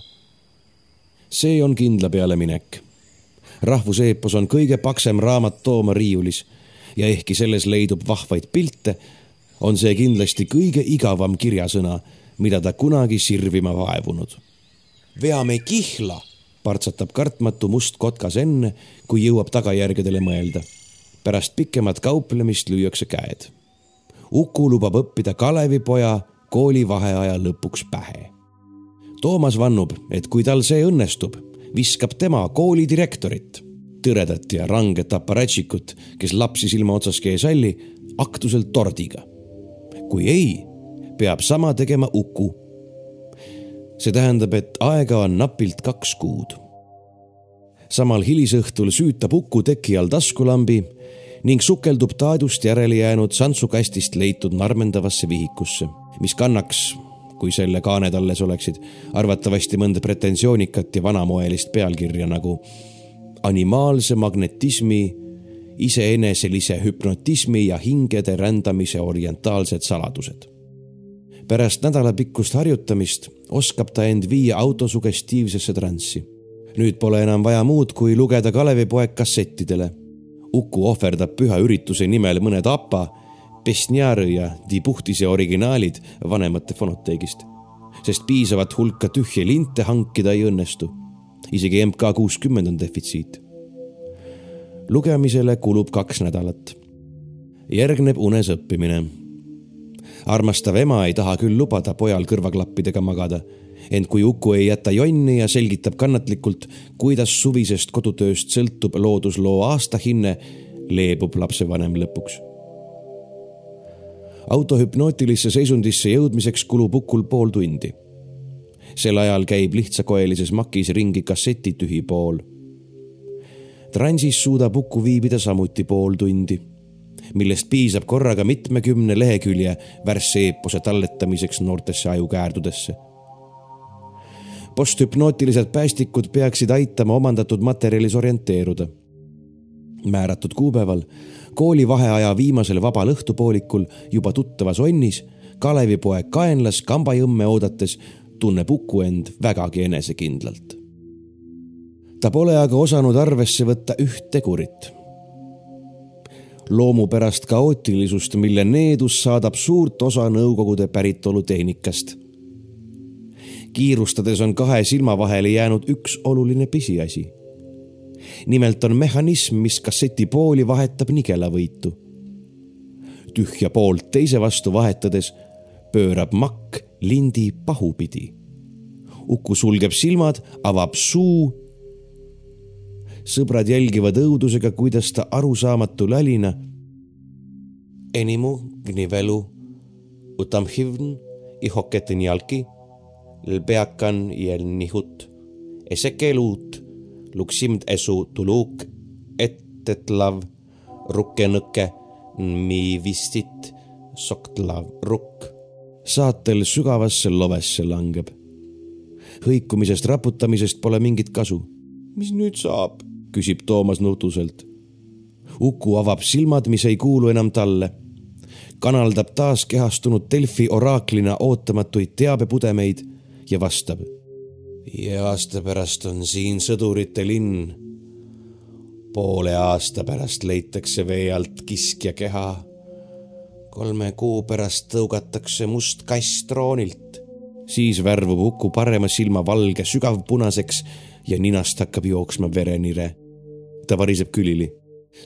see on kindla peale minek. rahvuseepos on kõige paksem raamat Tooma riiulis ja ehkki selles leidub vahvaid pilte, on see kindlasti kõige igavam kirjasõna, mida ta kunagi sirvima vaevunud veame kihla, partsatab kartmatu must kotkas enne, kui jõuab tagajärgedele mõelda. pärast pikemat kauplemist lüüakse käed. Uku lubab õppida Kalevipoja kooli vaheaja lõpuks pähe. Toomas vannub, et kui tal see õnnestub, viskab tema koolidirektorit, tõredat ja ranget aparatšikut, kes lapsi silma otsaski ei salli, aktuselt tordiga. kui ei, peab sama tegema Uku. See tähendab, et aega on napilt kaks kuud. samal hilisõhtul süütab Uku teki all taskulambi ning sukeldub Taadust järele jäänud santsukastist leitud narmendavasse vihikusse, mis kannaks, kui selle kaaned alles oleksid, arvatavasti mõnda pretensioonikat ja vanamoelist pealkirja nagu animaalse magnetismi, iseeneselise hüpnotismi ja hingede rändamise orientaalsed saladused. Pärast nädalapikkust harjutamist oskab ta end viia autosugestiivsesse transsi. nüüd pole enam vaja muud, kui lugeda Kalevipoeg kassettidele Uku ohverdab püha ürituse nimel mõned APA, Pesnjari ja Dibuhtise originaalid vanemate fonoteegist, sest piisavat hulka tühje linte hankida ei õnnestu. isegi MK kuuskümmend on defitsiit. lugemisele kulub kaks nädalat. järgneb unes õppimine. Armastav ema ei taha küll lubada pojal kõrvaklappidega magada ent kui Uku ei jäta jonni ja selgitab kannatlikult, kuidas suvisest kodutööst sõltub loodusloo aastahinne, leebub lapsevanem lõpuks. auto hüpnootilisse seisundisse jõudmiseks kulub Ukul pool tundi. sel ajal käib lihtsakoelises makis ringi kasseti tühi pool. transis suudab Uku viibida samuti pool tundi millest piisab korraga mitmekümne lehekülje värsse eepose talletamiseks noortesse ajukäärdudesse posthüpnootilised päästikud peaksid aitama omandatud materjalis orienteeruda. määratud kuupäeval, kooli vaheaja viimasel vabal õhtupoolikul juba tuttavas onnis Kalevipoeg kaenlas kambajõmme oodates tunneb Uku end vägagi enesekindlalt. ta pole aga osanud arvesse võtta üht tegurit loomupärast kaootilisust, mille needus saadab suurt osa Nõukogude päritolu tehnikast kiirustades on kahe silma vahele jäänud üks oluline pisiasi. nimelt on mehhanism, mis kasseti pooli vahetab nigelavõitu. tühja poolt teise vastu vahetades pöörab makk lindi pahupidi. Uku sulgeb silmad, avab suu. Sõbrad jälgivad õudusega, kuidas ta arusaamatu lälina. Enimu gnivelu utam hivn ihoketen jalki lbeakan iel nihut. Esekeluut luksimd esu tuluk ettetlav rukkenõkke mi vistit soktlav rukk. saatel sügavasse lovesse langeb. hõikumisest raputamisest pole mingit kasu. mis nüüd saab? Küsib Toomas nutuselt. Uku avab silmad, mis ei kuulu enam talle kanaldab taas kehastunud Delfi oraaklina ootamatuid teabepudemeid ja vastab. ja aasta pärast on siin sõdurite linn. poole aasta pärast leitakse vee alt kiskja keha. kolme kuu pärast tõugatakse must kass troonilt. siis värvub Uku parema silma valge sügavpunaseks ja ninast hakkab jooksma verenire. ta variseb külili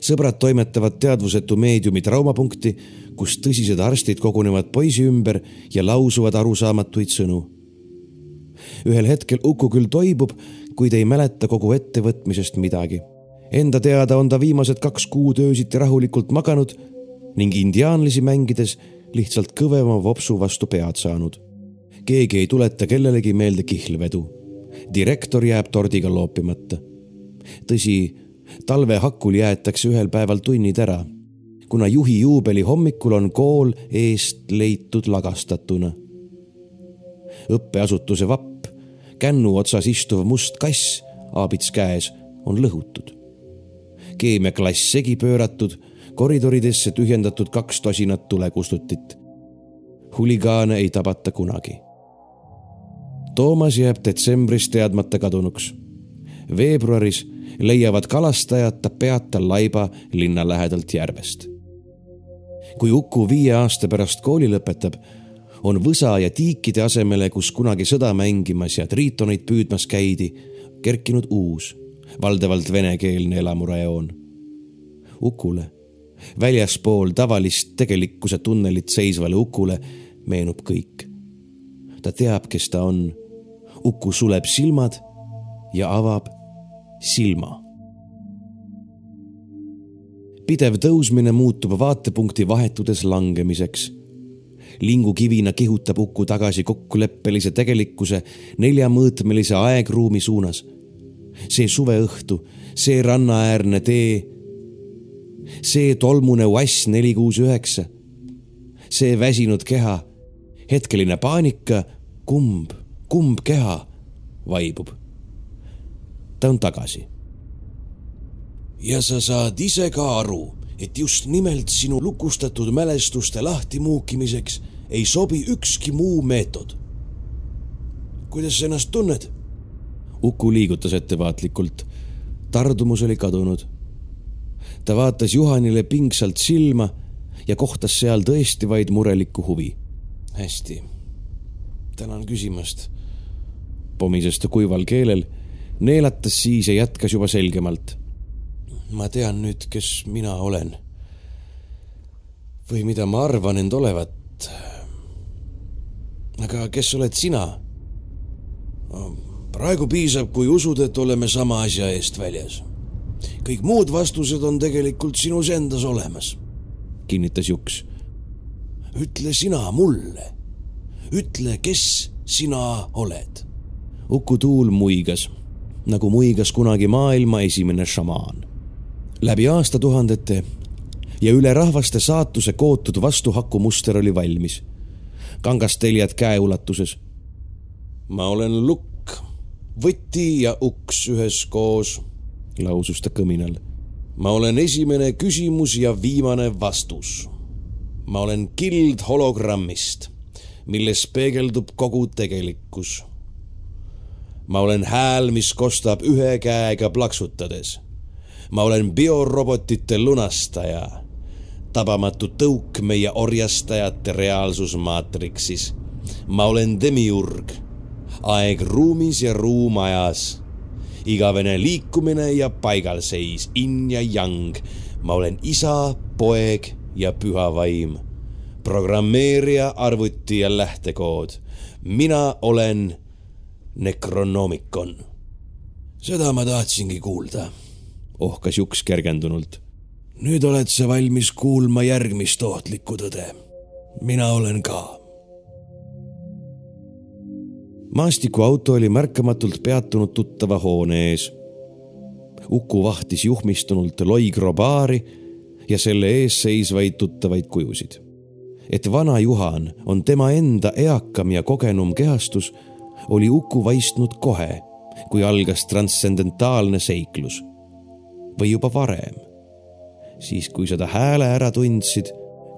sõbrad toimetavad teadvusetu meediumi traumapunkti, kus tõsised arstid kogunevad poisi ümber ja lausuvad arusaamatuid sõnu ühel hetkel Uku küll toibub, kuid ei mäleta kogu ettevõtmisest midagi. Enda teada on ta viimased kaks kuud öösiti rahulikult maganud ning indiaanlasi mängides lihtsalt kõvema vopsu vastu pead saanud. keegi ei tuleta kellelegi meelde kihlvedu. Direktor jääb tordiga loopimata. tõsi, talve hakul jäetakse ühel päeval tunnid ära, kuna juhi juubeli hommikul on kool eest leitud lagastatuna. õppeasutuse vapp kännu otsas istuv must kass, aabits käes, on lõhutud. keemiaklass segi pööratud, koridoridesse tühjendatud kaks tosinat tulekustutit. huligaane ei tabata kunagi. Toomas jääb detsembris teadmata kadunuks. veebruaris leiavad kalastajad ta peata laiba linna lähedalt järvest. kui Uku viie aasta pärast kooli lõpetab on võsa ja tiikide asemele, kus kunagi sõda mängimas ja triitoneid püüdmas käidi, kerkinud uus, valdavalt venekeelne elamurajoon. Ukule, väljaspool tavalist tegelikkuse tunnelit seisvale Ukule meenub kõik ta teab, kes ta on. Uku suleb silmad ja avab silma. pidev tõusmine muutub vaatepunkti vahetudes langemiseks. lingukivina kihutab Uku tagasi kokkuleppelise tegelikkuse neljamõõtmelise aegruumi suunas. see suveõhtu, see rannaäärne tee, see tolmune Uass neli kuus üheksa, see väsinud keha, hetkeline paanika, kumb, kumb keha vaibub ta on tagasi. ja sa saad ise ka aru, et just nimelt sinu lukustatud mälestuste lahtimuukimiseks ei sobi ükski muu meetod. kuidas sa ennast tunned? Uku liigutas ettevaatlikult. tardumus oli kadunud. ta vaatas Juhanile pingsalt silma ja kohtas seal tõesti vaid murelikku huvi. hästi, tänan küsimast. Pomises ta kuival keelel neelatas siis ja jätkas juba selgemalt. ma tean nüüd, kes mina olen. või mida ma arvan end olevat. aga kes oled sina? praegu piisab, kui usud, et oleme sama asja eest väljas. kõik muud vastused on tegelikult sinus endas olemas. kinnitas Juks. ütle sina mulle. ütle, kes sina oled. Uku Tuul muigas nagu muigas kunagi maailma esimene šamaan. läbi aastatuhandete ja üle rahvaste saatuse kootud vastuhakumuster oli valmis. kangasteljad käeulatuses. ma olen lukk, võti ja uks üheskoos, lausus ta kõminal. ma olen esimene küsimus ja viimane vastus. ma olen kild hologrammist, milles peegeldub kogu tegelikkus ma olen hääl, mis kostab ühe käega plaksutades. ma olen biorobotite lunastaja, tabamatu tõuk meie orjastajate reaalsusmaatriksis. ma olen demiurg, aeg ruumis ja ruum ajas. igavene liikumine ja paigalseis, in ja yang. ma olen isa, poeg ja püha vaim programmeerija, arvuti ja lähtekood. mina olen Necronomicon. seda ma tahtsingi kuulda, ohkas Juks kergendunult. nüüd oled sa valmis kuulma järgmist ohtlikku tõde. mina olen ka. maastikuauto oli märkamatult peatunud tuttava hoone ees. Uku vahtis juhmistunult Loigro baari ja selle ees seisvaid tuttavaid kujusid. et vana Juhan on tema enda eakam ja kogenum kehastus oli Uku vaistnud kohe, kui algas transcendentaalne seiklus. või juba varem. siis, kui seda hääle ära tundsid,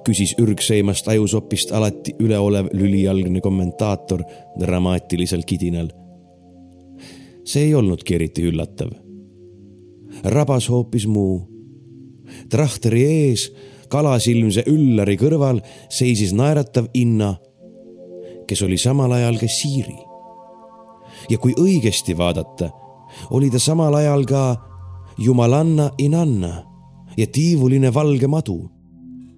küsis ürgseimast ajusopist alati üleolev lülijalgne kommentaator dramaatilisel kidinal. see ei olnudki eriti üllatav. rabas hoopis muu. trahteri ees kalasilmse üllari kõrval seisis naeratav Inna, kes oli samal ajal ka Siiri ja kui õigesti vaadata, oli ta samal ajal ka jumalanna inanna ja tiivuline valge madu.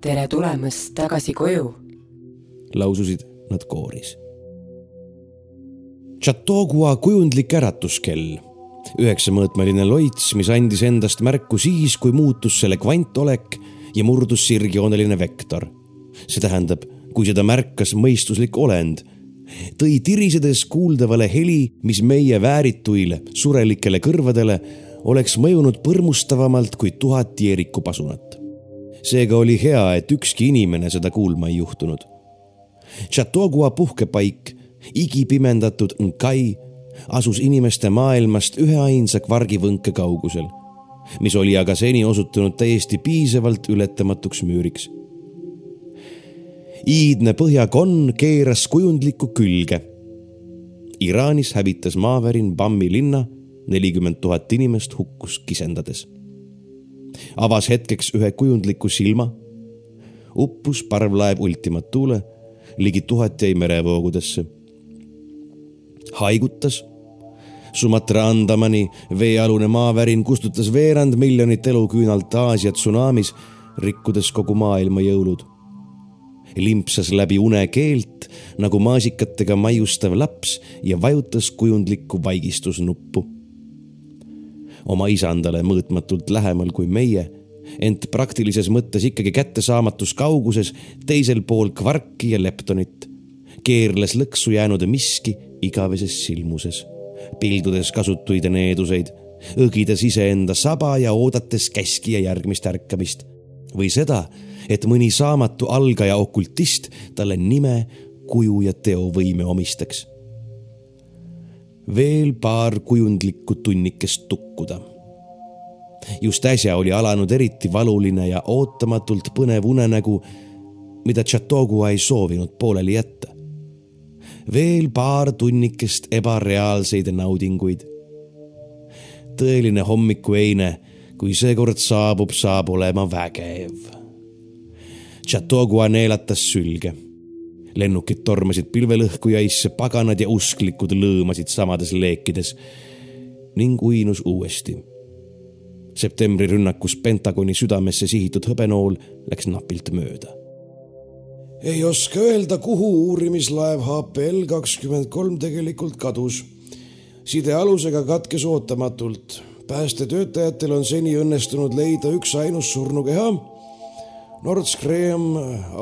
tere tulemast tagasi koju, laususid nad kooris. Chateaugua kujundlik äratuskell, üheksamõõtmeline loits, mis andis endast märku siis, kui muutus selle kvantolek ja murdus sirgjooneline vektor. see tähendab, kui seda märkas mõistuslik olend tõi tirisedes kuuldavale heli, mis meie väärituile surelikele kõrvadele oleks mõjunud põrmustavamalt kui tuhat Jeeriku pasunat. seega oli hea, et ükski inimene seda kuulma ei juhtunud. Chateaugua puhkepaik, igipimendatud Nkai, asus inimeste maailmast üheainsa kvargivõnke kaugusel, mis oli aga seni osutunud täiesti piisavalt ületamatuks müüriks iidne põhjakonn keeras kujundlikku külge. Iraanis hävitas maavärin Bammi linna, nelikümmend tuhat inimest hukkus kisendades. avas hetkeks ühe kujundliku silma, uppus parvlaev Ultima Thule, ligi tuhat jäi merevoogudesse. haigutas Sumatra Andamani veealune maavärin kustutas veerand miljonit eluküünalt Aasia tsunamis, rikkudes kogu maailma jõulud limpsas läbi une keelt nagu maasikatega maiustav laps ja vajutas kujundlikku vaigistusnuppu. oma isandale mõõtmatult lähemal kui meie, ent praktilises mõttes ikkagi kättesaamatus kauguses teisel pool kvarki ja leptonit keerles lõksu jäänud miski igaveses silmuses, pildudes kasutuid needuseid, õgides iseenda saba ja oodates käskija järgmist ärkamist või seda, et mõni saamatu algaja okultist talle nime, kuju ja teovõime omistaks. veel paar kujundlikku tunnikest tukkuda. just äsja oli alanud eriti valuline ja ootamatult põnev unenägu, mida Chateaugua ei soovinud pooleli jätta. veel paar tunnikest ebareaalseid naudinguid. tõeline hommikueine kui seekord saabub, saab olema vägev. Chateaugua neelatas sülge. lennukid tormasid pilvelõhkujaisse, paganad ja usklikud lõõmasid samades leekides ning uinus uuesti. septembri rünnakus Pentagoni südamesse sihitud hõbenool läks napilt mööda ei oska öelda, kuhu uurimislaev HPL kakskümmend kolm tegelikult kadus. side alusega katkes ootamatult päästetöötajatel on seni õnnestunud leida üksainus surnukeha. Nord Stream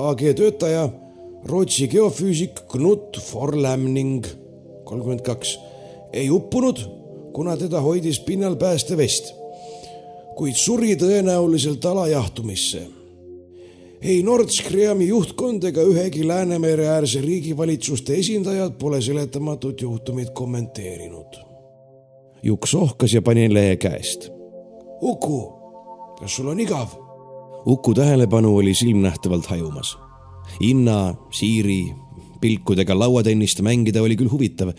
AG töötaja, Rootsi geofüüsik Knut Forlämning, kolmkümmend kaks, ei uppunud, kuna teda hoidis pinnal päästevest, kuid suri tõenäoliselt alajahtumisse ei Nord Streami juhtkond ega ühegi Läänemere-äärse riigivalitsuste esindajad pole seletamatut juhtumit kommenteerinud Juks ohkas ja pani lehe käest. Uku, kas sul on igav? Uku tähelepanu oli silmnähtavalt hajumas. Inna, Siiri, pilkudega lauatennist mängida oli küll huvitav,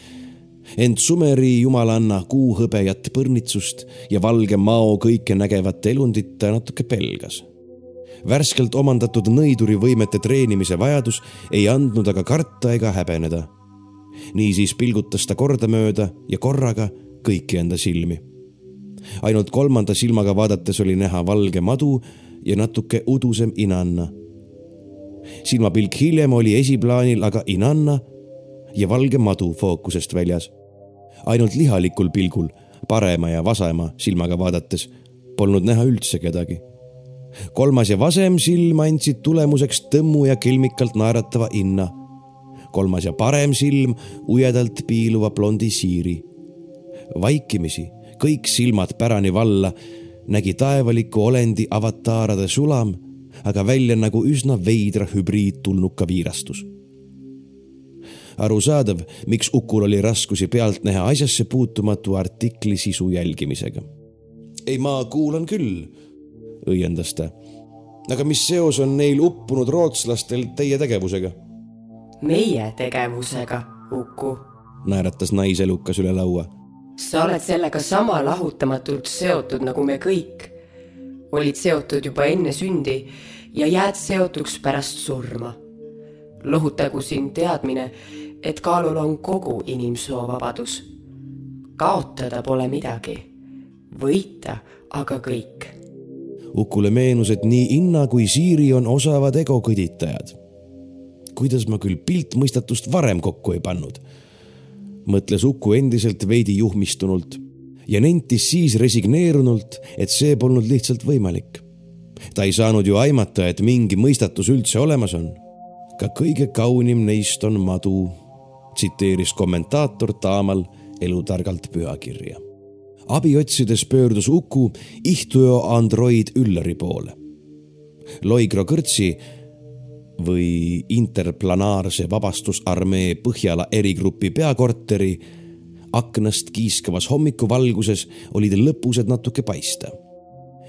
ent Sumeri jumalanna kuuhõbejat põrnitsust ja valge mao kõike nägevat elundit ta natuke pelgas. värskelt omandatud nõidurivõimete treenimise vajadus ei andnud aga karta ega häbeneda. niisiis pilgutas ta kordamööda ja korraga kõiki enda silmi. ainult kolmanda silmaga vaadates oli näha valge madu ja natuke udusem inanna. silmapilk hiljem oli esiplaanil aga inanna ja valge madu fookusest väljas. ainult lihalikul pilgul, parema ja vasema silmaga vaadates polnud näha üldse kedagi. kolmas ja vasem silm andsid tulemuseks tõmmu ja kelmikalt naeratava inna kolmas ja parem silm ujedalt piiluva blondi siiri vaikimisi, kõik silmad pärani valla, nägi taevaliku olendi avataarade sulam, aga välja nagu üsna veidra hübriidtulnuka viirastus. arusaadav, miks Ukul oli raskusi pealtnäha asjasse puutumatu artikli sisu jälgimisega. ei, ma kuulan küll, õiendas ta. aga mis seos on neil uppunud rootslastel teie tegevusega? meie tegevusega, Uku, naeratas naiselukas üle laua sa oled sellega sama lahutamatult seotud nagu me kõik. olid seotud juba enne sündi ja jääd seotuks pärast surma. lohutagu sind teadmine, et kaalul on kogu inimsoo vabadus. kaotada pole midagi, võita aga kõik. Ukule meenus, et nii Inna kui Siiri on osavad egokõditajad. kuidas ma küll piltmõistatust varem kokku ei pannud mõtles Uku endiselt veidi juhmistunult ja nentis siis resigneerunult, et see polnud lihtsalt võimalik. ta ei saanud ju aimata, et mingi mõistatus üldse olemas on. ka kõige kaunim neist on madu, tsiteeris kommentaator Taamal elutargalt pühakirja. abi otsides pöördus Uku ihtujo android Üllari poole. Loigro kõrtsi või interplanaarse vabastusarmee Põhjala erigrupi peakorteri aknast kiiskavas hommikuvalguses olid lõpused natuke paista.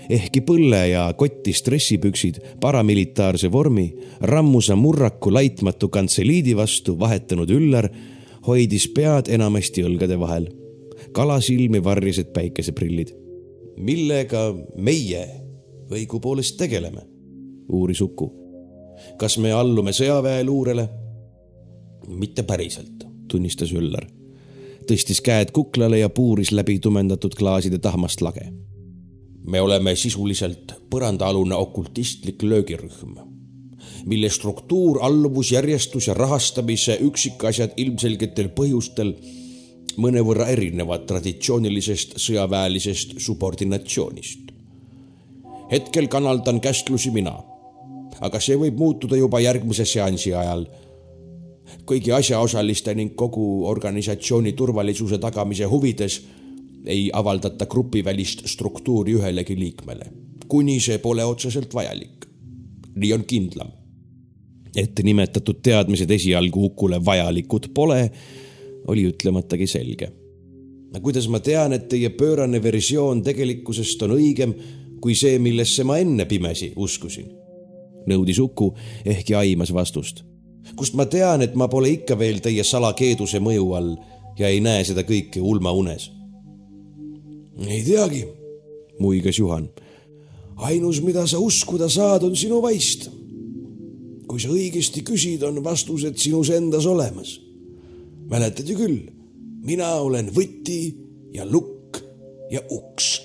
ehkki põlle ja kotti stressipüksid paramilitaarse vormi rammusa murraku laitmatu kantseliidi vastu vahetanud Üllar hoidis pead enamasti õlgade vahel. kalasilmi varjasid päikeseprillid. millega meie õigupoolest tegeleme? uuris Uku kas me allume sõjaväeluurele? mitte päriselt, tunnistas Üllar. tõstis käed kuklale ja puuris läbi tumendatud klaaside tahmast lage. me oleme sisuliselt põrandaalune okultistlik löögirühm. mille struktuur, alluvusjärjestus ja rahastamise üksikasjad ilmselgetel põhjustel mõnevõrra erinevad traditsioonilisest sõjaväelisest subordinatsioonist. hetkel kanaldan käsklusi mina, aga see võib muutuda juba järgmise seansi ajal. kõigi asjaosaliste ning kogu organisatsiooni turvalisuse tagamise huvides ei avaldata grupivälist struktuuri ühelegi liikmele, kuni see pole otseselt vajalik. nii on kindlam. et nimetatud teadmised esialgu Ukule vajalikud pole, oli ütlematagi selge. kuidas ma tean, et teie pöörane versioon tegelikkusest on õigem kui see, millesse ma enne pimesi uskusin? Nõudis Uku, ehkki aimas vastust. kust ma tean, et ma pole ikka veel teie salakeeduse mõju all ja ei näe seda kõike ulmaunes ei teagi, muigas Juhan. ainus, mida sa uskuda saad, on sinu vaist. kui sa õigesti küsid, on vastused sinus endas olemas. mäletad ju küll, mina olen võti ja lukk ja uks.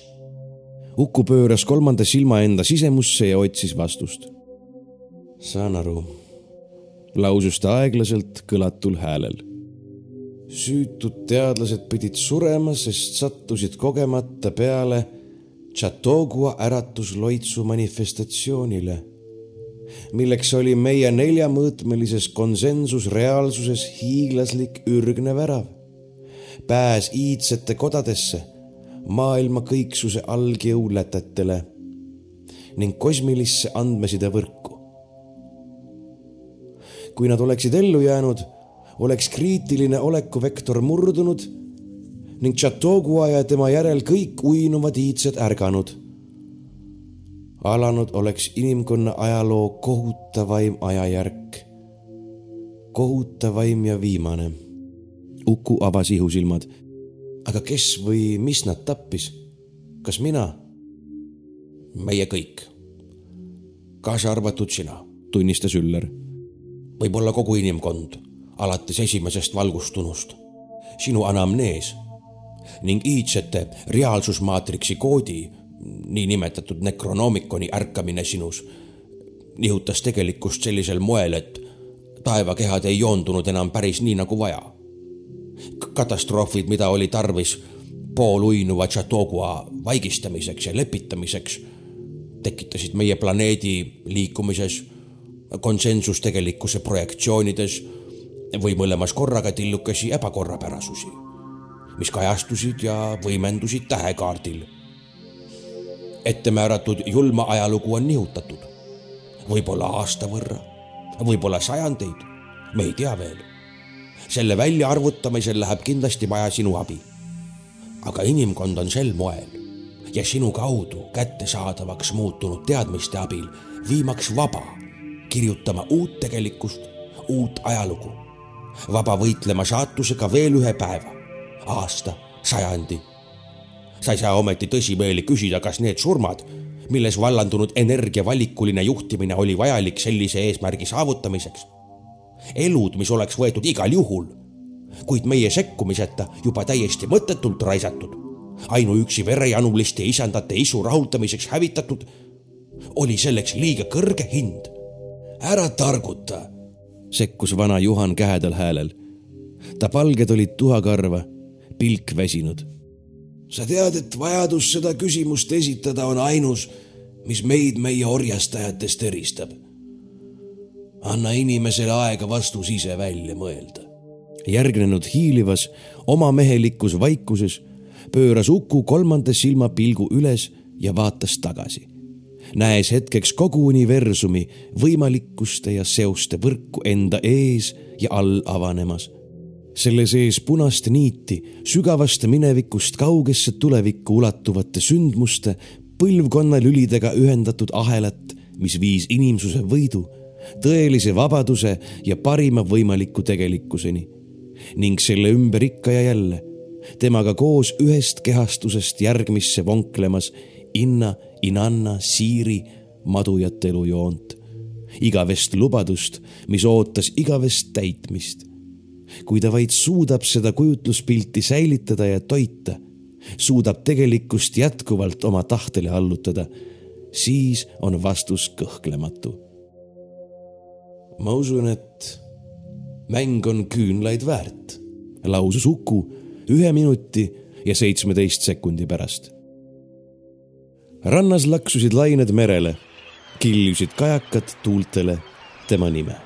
Uku pööras kolmanda silma enda sisemusse ja otsis vastust. Saan aru, lausus ta aeglaselt kõlatul häälel. Süütud teadlased pidid surema, sest sattusid kogemata peale Chateaugua äratusloitsu manifestatsioonile, milleks oli meie neljamõõtmelises konsensusreaalsuses hiiglaslik ürgne värav, pääs iidsete kodadesse, maailma kõiksuse algjõulätetele ning kosmilisse andmesidevõrku. Kui nad oleksid ellu jäänud oleks kriitiline olekuvektor murdunud ning Chateaugua ja tema järel kõik uinuvad iidsed ärganud. alanud oleks inimkonna ajaloo kohutavaim ajajärk. kohutavaim ja viimane. Uku avas ihusilmad. aga kes või mis nad tappis? kas mina? meie kõik. kaasa arvatud sina, tunnistas Üller. Võib-olla kogu inimkond alates esimesest valgustunust. sinu anamnees ning iidsete reaalsusmaatriksi koodi, niinimetatud nekronoomikoni ärkamine sinus, nihutas tegelikkust sellisel moel, et taevakehad ei joondunud enam päris nii nagu vaja. katastroofid, mida oli tarvis pooluinuva Chateaugua vaigistamiseks ja lepitamiseks, tekitasid meie planeedi liikumises, konsensustegelikkuse projektsioonides või mõlemas korraga tillukesi ebakorrapärasusi, mis kajastusid ja võimendusid tähekaardil. ettemääratud julma ajalugu on nihutatud, võib-olla aasta võrra, võib-olla sajandeid, me ei tea veel. selle väljaarvutamisel läheb kindlasti vaja sinu abi. aga inimkond on sel moel ja sinu kaudu kättesaadavaks muutunud teadmiste abil viimaks vaba kirjutama uut tegelikkust, uut ajalugu vaba võitlema saatusega veel ühe päeva, aasta, sajandi. sa ei saa ometi tõsimeeli küsida, kas need surmad, milles vallandunud energia valikuline juhtimine oli vajalik sellise eesmärgi saavutamiseks. elud, mis oleks võetud igal juhul, kuid meie sekkumiseta juba täiesti mõttetult raisatud, ainuüksi verejanuliste isandate isu rahuldamiseks hävitatud, oli selleks liiga kõrge hind. Ära targuta sekkus vana Juhan kähedal häälel. ta palged olid tuhakarva, pilk väsinud. sa tead, et vajadus seda küsimust esitada on ainus, mis meid meie orjastajatest eristab. anna inimesele aega vastus ise välja mõelda. järgnenud hiilivas omamehelikus vaikuses pööras Uku kolmanda silma pilgu üles ja vaatas tagasi näes hetkeks kogu universumi võimalikkuste ja seoste võrku enda ees ja all avanemas. selle sees punast niiti sügavast minevikust kaugesse tulevikku ulatuvate sündmuste põlvkonnalülidega ühendatud ahelat, mis viis inimsuse võidu, tõelise vabaduse ja parima võimaliku tegelikkuseni ning selle ümber ikka ja jälle temaga koos ühest kehastusest järgmisse vonklemas inna, inanna, siiri, madujat elujoont. igavest lubadust, mis ootas igavest täitmist. kui ta vaid suudab seda kujutluspilti säilitada ja toita, suudab tegelikkust jätkuvalt oma tahtele allutada, siis on vastus kõhklematu ma usun, et mäng on küünlaid väärt, lausus Uku ühe minuti ja seitsmeteist sekundi pärast. Rannas laksusid lained merele, kiljusid kajakad tuultele tema nime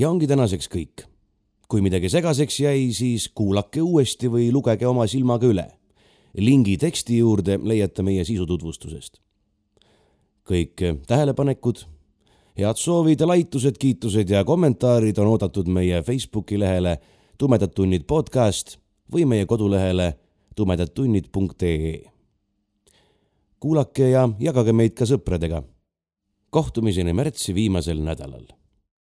ja ongi tänaseks kõik. Kui midagi segaseks jäi, siis kuulake uuesti või lugege oma silmaga üle. lingi teksti juurde leiate meie sisututvustusest. kõik tähelepanekud, head soovid laitused, kiitused ja kommentaarid on oodatud meie Facebooki lehele Tumedad tunnid podcast või meie kodulehele tumedadtunnid.ee. kuulake ja jagage meid ka sõpradega. kohtumiseni märtsi viimasel nädalal